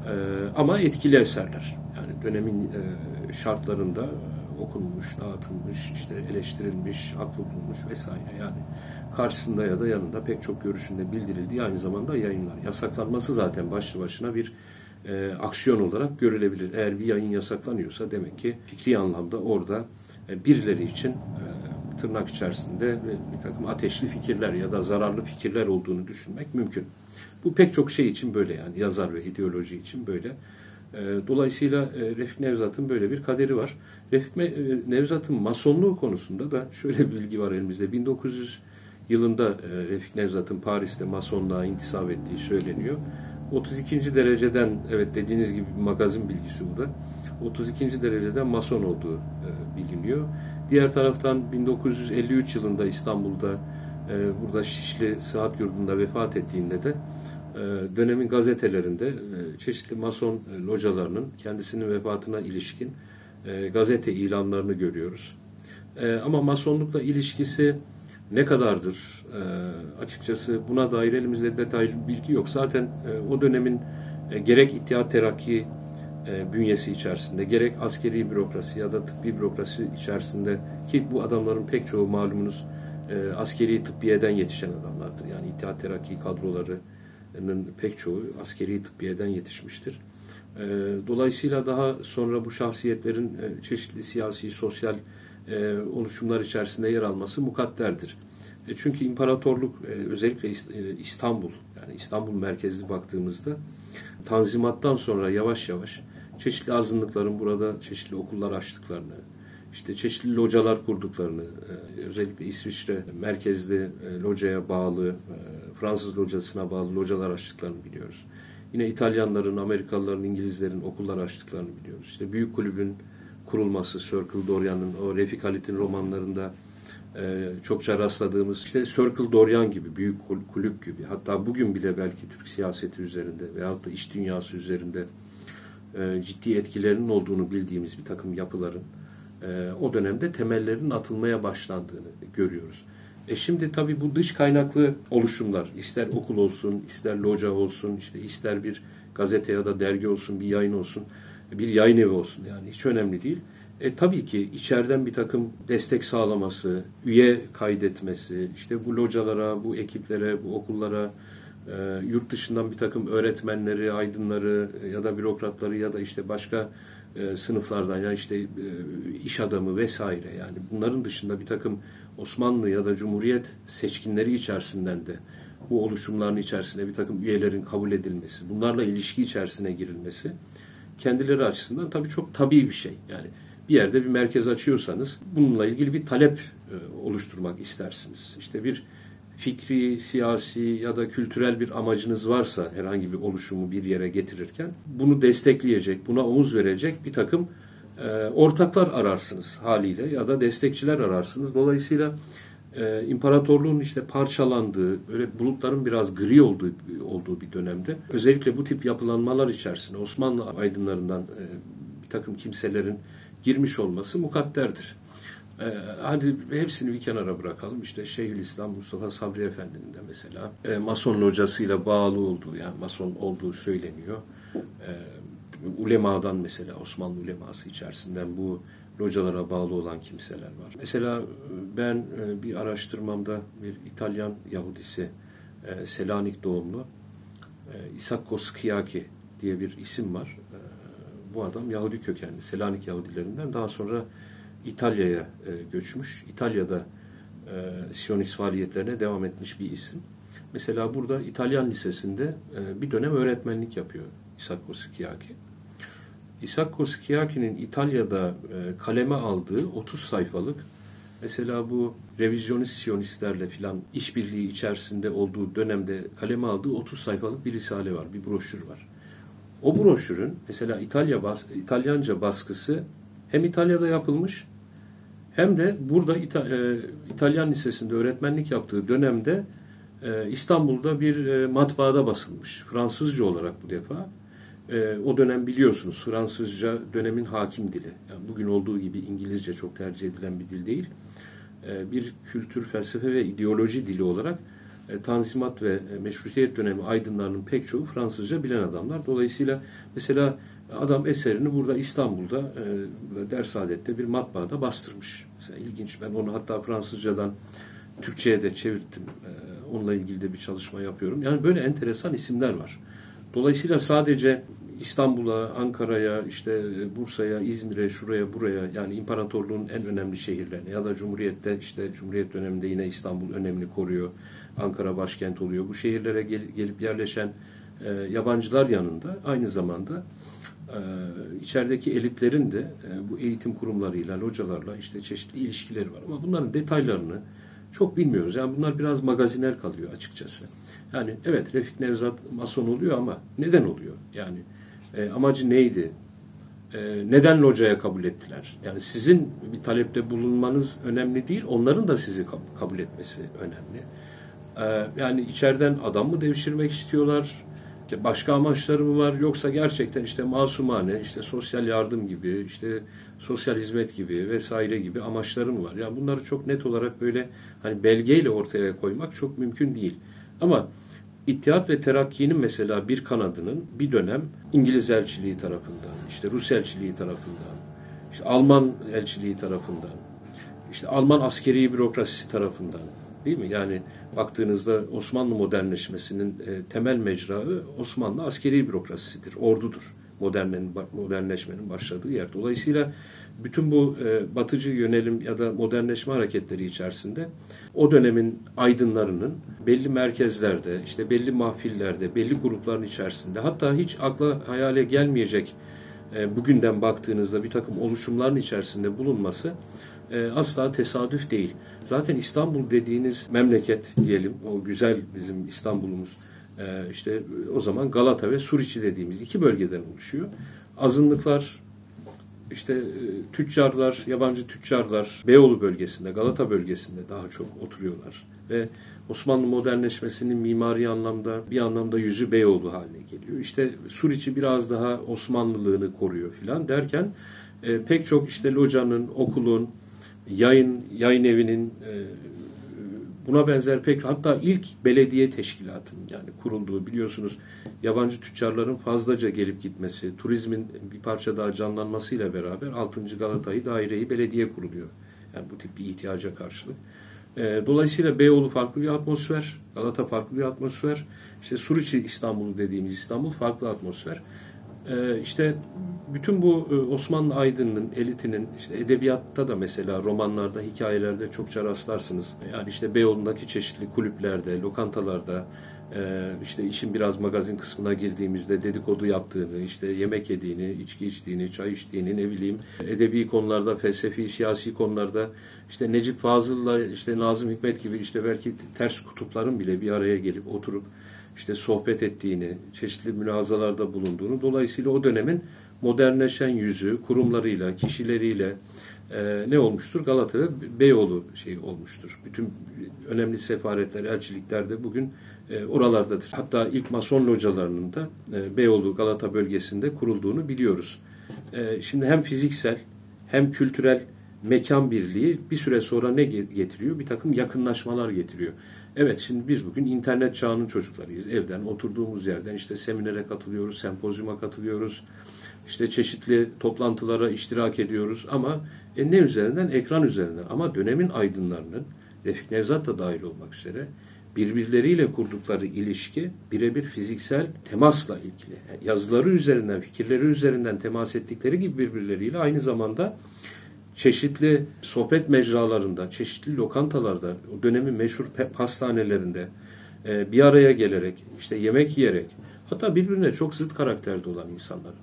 E, ama etkili eserler. Yani dönemin e, şartlarında okunmuş, dağıtılmış, işte eleştirilmiş, haklı bulunmuş vesaire. Yani karşısında ya da yanında pek çok görüşünde bildirildiği aynı zamanda yayınlar. Yasaklanması zaten başlı başına bir e, aksiyon olarak görülebilir. Eğer bir yayın yasaklanıyorsa demek ki fikri anlamda orada e, birileri için e, tırnak içerisinde bir takım ateşli fikirler ya da zararlı fikirler olduğunu düşünmek mümkün. Bu pek çok şey için böyle yani yazar ve ideoloji için böyle. E, dolayısıyla e, Refik Nevzat'ın böyle bir kaderi var. Refik e, Nevzat'ın masonluğu konusunda da şöyle bir bilgi var elimizde. 1900 yılında Refik Nevzat'ın Paris'te masonluğa intisap ettiği söyleniyor. 32. dereceden evet dediğiniz gibi bir magazin bilgisi bu da. 32. dereceden mason olduğu e, biliniyor. Diğer taraftan 1953 yılında İstanbul'da e, burada Şişli Sıhhat Yurdu'nda vefat ettiğinde de e, dönemin gazetelerinde e, çeşitli mason e, localarının kendisinin vefatına ilişkin e, gazete ilanlarını görüyoruz. E, ama masonlukla ilişkisi ne kadardır e, açıkçası buna dair elimizde detaylı bilgi yok. Zaten e, o dönemin e, gerek İttihat Terakki e, bünyesi içerisinde gerek askeri bürokrasi ya da tıbbi bürokrasi içerisinde ki bu adamların pek çoğu malumunuz e, askeri tıbbiyeden yetişen adamlardır. Yani İttihat Terakki kadrolarının pek çoğu askeri tıbbiyeden yetişmiştir. E, dolayısıyla daha sonra bu şahsiyetlerin e, çeşitli siyasi, sosyal e, oluşumlar içerisinde yer alması mukadderdir. E, çünkü imparatorluk e, özellikle e, İstanbul yani İstanbul merkezli baktığımızda Tanzimat'tan sonra yavaş yavaş çeşitli azınlıkların burada çeşitli okullar açtıklarını, işte çeşitli localar kurduklarını, e, özellikle İsviçre merkezli e, locaya bağlı, Fransız locasına bağlı localar açtıklarını biliyoruz. Yine İtalyanların, Amerikalıların, İngilizlerin okullar açtıklarını biliyoruz. İşte büyük kulübün kurulması Circle Dorian'ın o Refik Halit'in romanlarında e, çokça rastladığımız işte Circle Dorian gibi büyük kulüp gibi hatta bugün bile belki Türk siyaseti üzerinde veyahut da iş dünyası üzerinde e, ciddi etkilerinin olduğunu bildiğimiz bir takım yapıların e, o dönemde temellerinin atılmaya başlandığını görüyoruz. E şimdi tabii bu dış kaynaklı oluşumlar ister okul olsun, ister loca olsun, işte ister bir gazete ya da dergi olsun, bir yayın olsun bir yayın evi olsun yani hiç önemli değil. E, tabii ki içeriden bir takım destek sağlaması, üye kaydetmesi, işte bu localara, bu ekiplere, bu okullara, e, yurt dışından bir takım öğretmenleri, aydınları ya da bürokratları ya da işte başka e, sınıflardan ya işte e, iş adamı vesaire yani bunların dışında bir takım Osmanlı ya da Cumhuriyet seçkinleri içerisinden de bu oluşumların içerisinde bir takım üyelerin kabul edilmesi, bunlarla ilişki içerisine girilmesi kendileri açısından tabii çok tabii bir şey. Yani bir yerde bir merkez açıyorsanız bununla ilgili bir talep e, oluşturmak istersiniz. İşte bir fikri, siyasi ya da kültürel bir amacınız varsa herhangi bir oluşumu bir yere getirirken bunu destekleyecek, buna omuz verecek bir takım e, ortaklar ararsınız haliyle ya da destekçiler ararsınız. Dolayısıyla e, imparatorluğun işte parçalandığı, böyle bulutların biraz gri olduğu olduğu bir dönemde özellikle bu tip yapılanmalar içerisinde Osmanlı aydınlarından e, bir takım kimselerin girmiş olması mukadderdir. E, hadi hepsini bir kenara bırakalım. İşte Şeyhülislam Mustafa Sabri Efendi'nin de mesela e, Mason locasıyla bağlı olduğu yani Mason olduğu söyleniyor. E, ulemadan mesela Osmanlı uleması içerisinden bu localara bağlı olan kimseler var. Mesela ben e, bir araştırmamda bir İtalyan Yahudisi e, Selanik doğumlu e, Isakko Skiaki diye bir isim var. Bu adam Yahudi kökenli, Selanik Yahudilerinden. Daha sonra İtalya'ya e, göçmüş. İtalya'da e, Siyonist faaliyetlerine devam etmiş bir isim. Mesela burada İtalyan Lisesi'nde e, bir dönem öğretmenlik yapıyor Isakko Skiaki. Isakko Skiaki'nin İtalya'da e, kaleme aldığı 30 sayfalık mesela bu revizyonist siyonistlerle filan işbirliği içerisinde olduğu dönemde kaleme aldığı 30 sayfalık bir risale var, bir broşür var. O broşürün mesela İtalya bas, İtalyanca baskısı hem İtalya'da yapılmış hem de burada İta, e, İtalyan Lisesi'nde öğretmenlik yaptığı dönemde e, İstanbul'da bir e, matbaada basılmış. Fransızca olarak bu defa. E, o dönem biliyorsunuz Fransızca dönemin hakim dili. Yani bugün olduğu gibi İngilizce çok tercih edilen bir dil değil. E, bir kültür, felsefe ve ideoloji dili olarak e, Tanzimat ve e, Meşrutiyet dönemi aydınlarının pek çoğu Fransızca bilen adamlar. Dolayısıyla mesela adam eserini burada İstanbul'da e, Dersaadet'te bir matbaada bastırmış. Mesela ilginç. Ben onu hatta Fransızcadan Türkçe'ye de çevirttim. E, onunla ilgili de bir çalışma yapıyorum. Yani böyle enteresan isimler var. Dolayısıyla sadece İstanbul'a, Ankara'ya, işte e, Bursa'ya, İzmir'e, şuraya, buraya yani imparatorluğun en önemli şehirlerine ya da Cumhuriyet'te işte Cumhuriyet döneminde yine İstanbul önemli koruyor. Ankara başkent oluyor. Bu şehirlere gel, gelip yerleşen e, yabancılar yanında aynı zamanda e, içerideki elitlerin de e, bu eğitim kurumlarıyla, localarla işte çeşitli ilişkileri var. Ama bunların detaylarını çok bilmiyoruz. Yani bunlar biraz magazinel kalıyor açıkçası. Yani evet Refik Nevzat mason oluyor ama neden oluyor? Yani e, amacı neydi? E, neden locaya kabul ettiler? Yani sizin bir talepte bulunmanız önemli değil, onların da sizi kabul etmesi önemli. E, yani içeriden adam mı devşirmek istiyorlar? İşte başka amaçları mı var? Yoksa gerçekten işte masumane, işte sosyal yardım gibi, işte sosyal hizmet gibi vesaire gibi amaçları mı var? Yani bunları çok net olarak böyle hani belgeyle ortaya koymak çok mümkün değil. Ama İttihat ve Terakki'nin mesela bir kanadının bir dönem İngiliz elçiliği tarafından, işte Rus elçiliği tarafından, işte Alman elçiliği tarafından, işte Alman askeri bürokrasisi tarafından değil mi? Yani baktığınızda Osmanlı modernleşmesinin e, temel mecrağı Osmanlı askeri bürokrasisidir, ordudur. Modernlerin, modernleşmenin başladığı yer. Dolayısıyla bütün bu e, batıcı yönelim ya da modernleşme hareketleri içerisinde o dönemin aydınlarının belli merkezlerde, işte belli mahfillerde, belli grupların içerisinde hatta hiç akla hayale gelmeyecek e, bugünden baktığınızda bir takım oluşumların içerisinde bulunması e, asla tesadüf değil. Zaten İstanbul dediğiniz memleket diyelim, o güzel bizim İstanbul'umuz e, işte o zaman Galata ve Suriçi dediğimiz iki bölgeden oluşuyor. Azınlıklar işte e, tüccarlar, yabancı tüccarlar Beyoğlu bölgesinde, Galata bölgesinde daha çok oturuyorlar. Ve Osmanlı modernleşmesinin mimari anlamda bir anlamda yüzü Beyoğlu haline geliyor. İşte Suriçi biraz daha Osmanlılığını koruyor filan derken e, pek çok işte locanın, okulun, yayın yayın evinin e, Buna benzer pek hatta ilk belediye teşkilatının yani kurulduğu biliyorsunuz yabancı tüccarların fazlaca gelip gitmesi, turizmin bir parça daha canlanmasıyla beraber 6. Galata'yı daireyi belediye kuruluyor. Yani bu tip bir ihtiyaca karşılık. E, dolayısıyla Beyoğlu farklı bir atmosfer, Galata farklı bir atmosfer. İşte Suriçi İstanbul'u dediğimiz İstanbul farklı atmosfer. Ee, işte bütün bu e, Osmanlı aydınının, elitinin, işte edebiyatta da mesela romanlarda, hikayelerde çokça rastlarsınız. Yani işte Beyoğlu'ndaki çeşitli kulüplerde, lokantalarda, e, işte işin biraz magazin kısmına girdiğimizde dedikodu yaptığını, işte yemek yediğini, içki içtiğini, çay içtiğini, ne bileyim, edebi konularda, felsefi, siyasi konularda, işte Necip Fazıl'la, işte Nazım Hikmet gibi işte belki ters kutupların bile bir araya gelip oturup işte sohbet ettiğini, çeşitli mülazalarda bulunduğunu, dolayısıyla o dönemin modernleşen yüzü, kurumlarıyla, kişileriyle e, ne olmuştur? Galata ve Beyoğlu şey olmuştur. Bütün önemli sefaretler, elçilikler de bugün e, oralardadır. Hatta ilk Mason localarının da e, Beyoğlu, Galata bölgesinde kurulduğunu biliyoruz. E, şimdi hem fiziksel hem kültürel mekan birliği bir süre sonra ne getiriyor? Bir takım yakınlaşmalar getiriyor. Evet şimdi biz bugün internet çağının çocuklarıyız. Evden oturduğumuz yerden işte seminere katılıyoruz, sempozyuma katılıyoruz. İşte çeşitli toplantılara iştirak ediyoruz ama e, ne üzerinden? Ekran üzerinden. Ama dönemin aydınlarının Refik Nevzat da dahil olmak üzere birbirleriyle kurdukları ilişki birebir fiziksel temasla ilgili. Yani yazıları üzerinden, fikirleri üzerinden temas ettikleri gibi birbirleriyle aynı zamanda çeşitli sohbet mecralarında, çeşitli lokantalarda, o dönemin meşhur pastanelerinde e, bir araya gelerek, işte yemek yiyerek, hatta birbirine çok zıt karakterde olan insanlar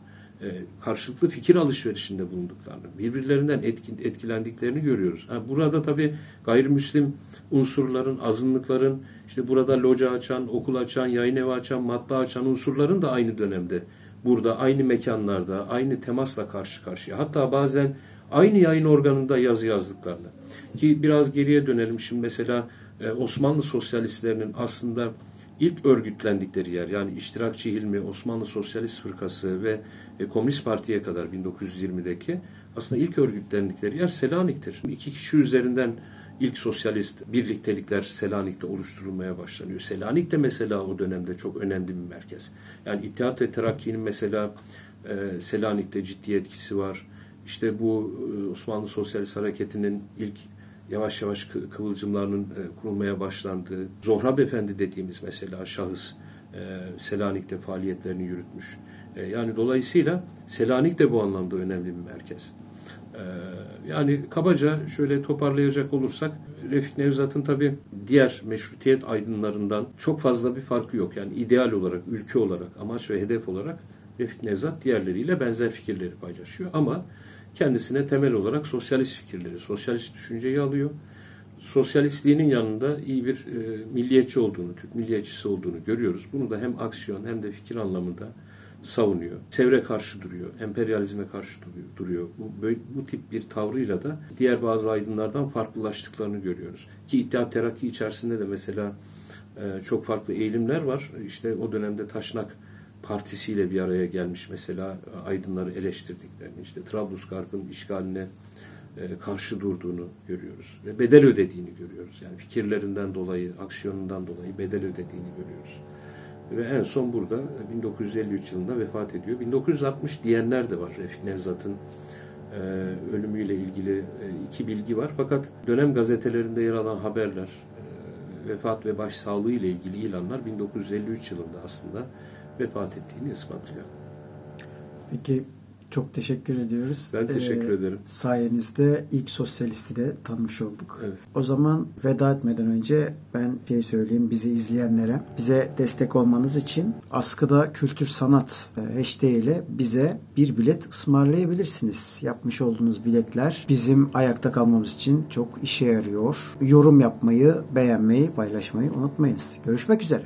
e, karşılıklı fikir alışverişinde bulunduklarını, birbirlerinden etkin, etkilendiklerini görüyoruz. Yani burada tabii gayrimüslim unsurların, azınlıkların, işte burada loca açan, okul açan, yayın evi açan, matbaa açan unsurların da aynı dönemde burada, aynı mekanlarda, aynı temasla karşı karşıya. Hatta bazen aynı yayın organında yazı yazdıklarını. Ki biraz geriye dönelim şimdi mesela e, Osmanlı sosyalistlerinin aslında ilk örgütlendikleri yer yani İştirakçı Hilmi, Osmanlı Sosyalist Fırkası ve e, Komünist Parti'ye kadar 1920'deki aslında ilk örgütlendikleri yer Selanik'tir. İki kişi üzerinden ilk sosyalist birliktelikler Selanik'te oluşturulmaya başlanıyor. Selanik de mesela o dönemde çok önemli bir merkez. Yani İttihat ve Terakki'nin mesela e, Selanik'te ciddi etkisi var. İşte bu e, Osmanlı Sosyalist Hareketi'nin ilk yavaş yavaş kıvılcımlarının e, kurulmaya başlandığı, Zohrab Efendi dediğimiz mesela şahıs e, Selanik'te faaliyetlerini yürütmüş. Yani dolayısıyla Selanik de bu anlamda önemli bir merkez. Yani kabaca şöyle toparlayacak olursak Refik Nevzat'ın tabi diğer meşrutiyet aydınlarından çok fazla bir farkı yok. Yani ideal olarak, ülke olarak, amaç ve hedef olarak Refik Nevzat diğerleriyle benzer fikirleri paylaşıyor. Ama kendisine temel olarak sosyalist fikirleri, sosyalist düşünceyi alıyor. Sosyalistliğinin yanında iyi bir e, milliyetçi olduğunu, Türk milliyetçisi olduğunu görüyoruz. Bunu da hem aksiyon hem de fikir anlamında savunuyor. Çevre karşı duruyor, emperyalizme karşı duruyor. Bu, böyle, bu tip bir tavrıyla da diğer bazı aydınlardan farklılaştıklarını görüyoruz. Ki İttihat Terakki içerisinde de mesela e, çok farklı eğilimler var. İşte o dönemde Taşnak partisiyle bir araya gelmiş mesela aydınları eleştirdiklerini, işte Trablusgarp'ın işgaline e, karşı durduğunu görüyoruz ve bedel ödediğini görüyoruz. Yani fikirlerinden dolayı, aksiyonundan dolayı bedel ödediğini görüyoruz. Ve en son burada 1953 yılında vefat ediyor. 1960 diyenler de var Refik Nevzat'ın e, ölümüyle ilgili e, iki bilgi var. Fakat dönem gazetelerinde yer alan haberler, vefat ve başsağlığı ile ilgili ilanlar 1953 yılında aslında vefat ettiğini ispatlıyor. Peki çok teşekkür ediyoruz. Ben teşekkür ee, ederim. Sayenizde ilk sosyalisti de tanımış olduk. Evet. O zaman veda etmeden önce ben şey söyleyeyim bizi izleyenlere. Bize destek olmanız için Askıda Kültür Sanat e, hashtag ile bize bir bilet ısmarlayabilirsiniz. Yapmış olduğunuz biletler bizim ayakta kalmamız için çok işe yarıyor. Yorum yapmayı, beğenmeyi, paylaşmayı unutmayınız. Görüşmek üzere.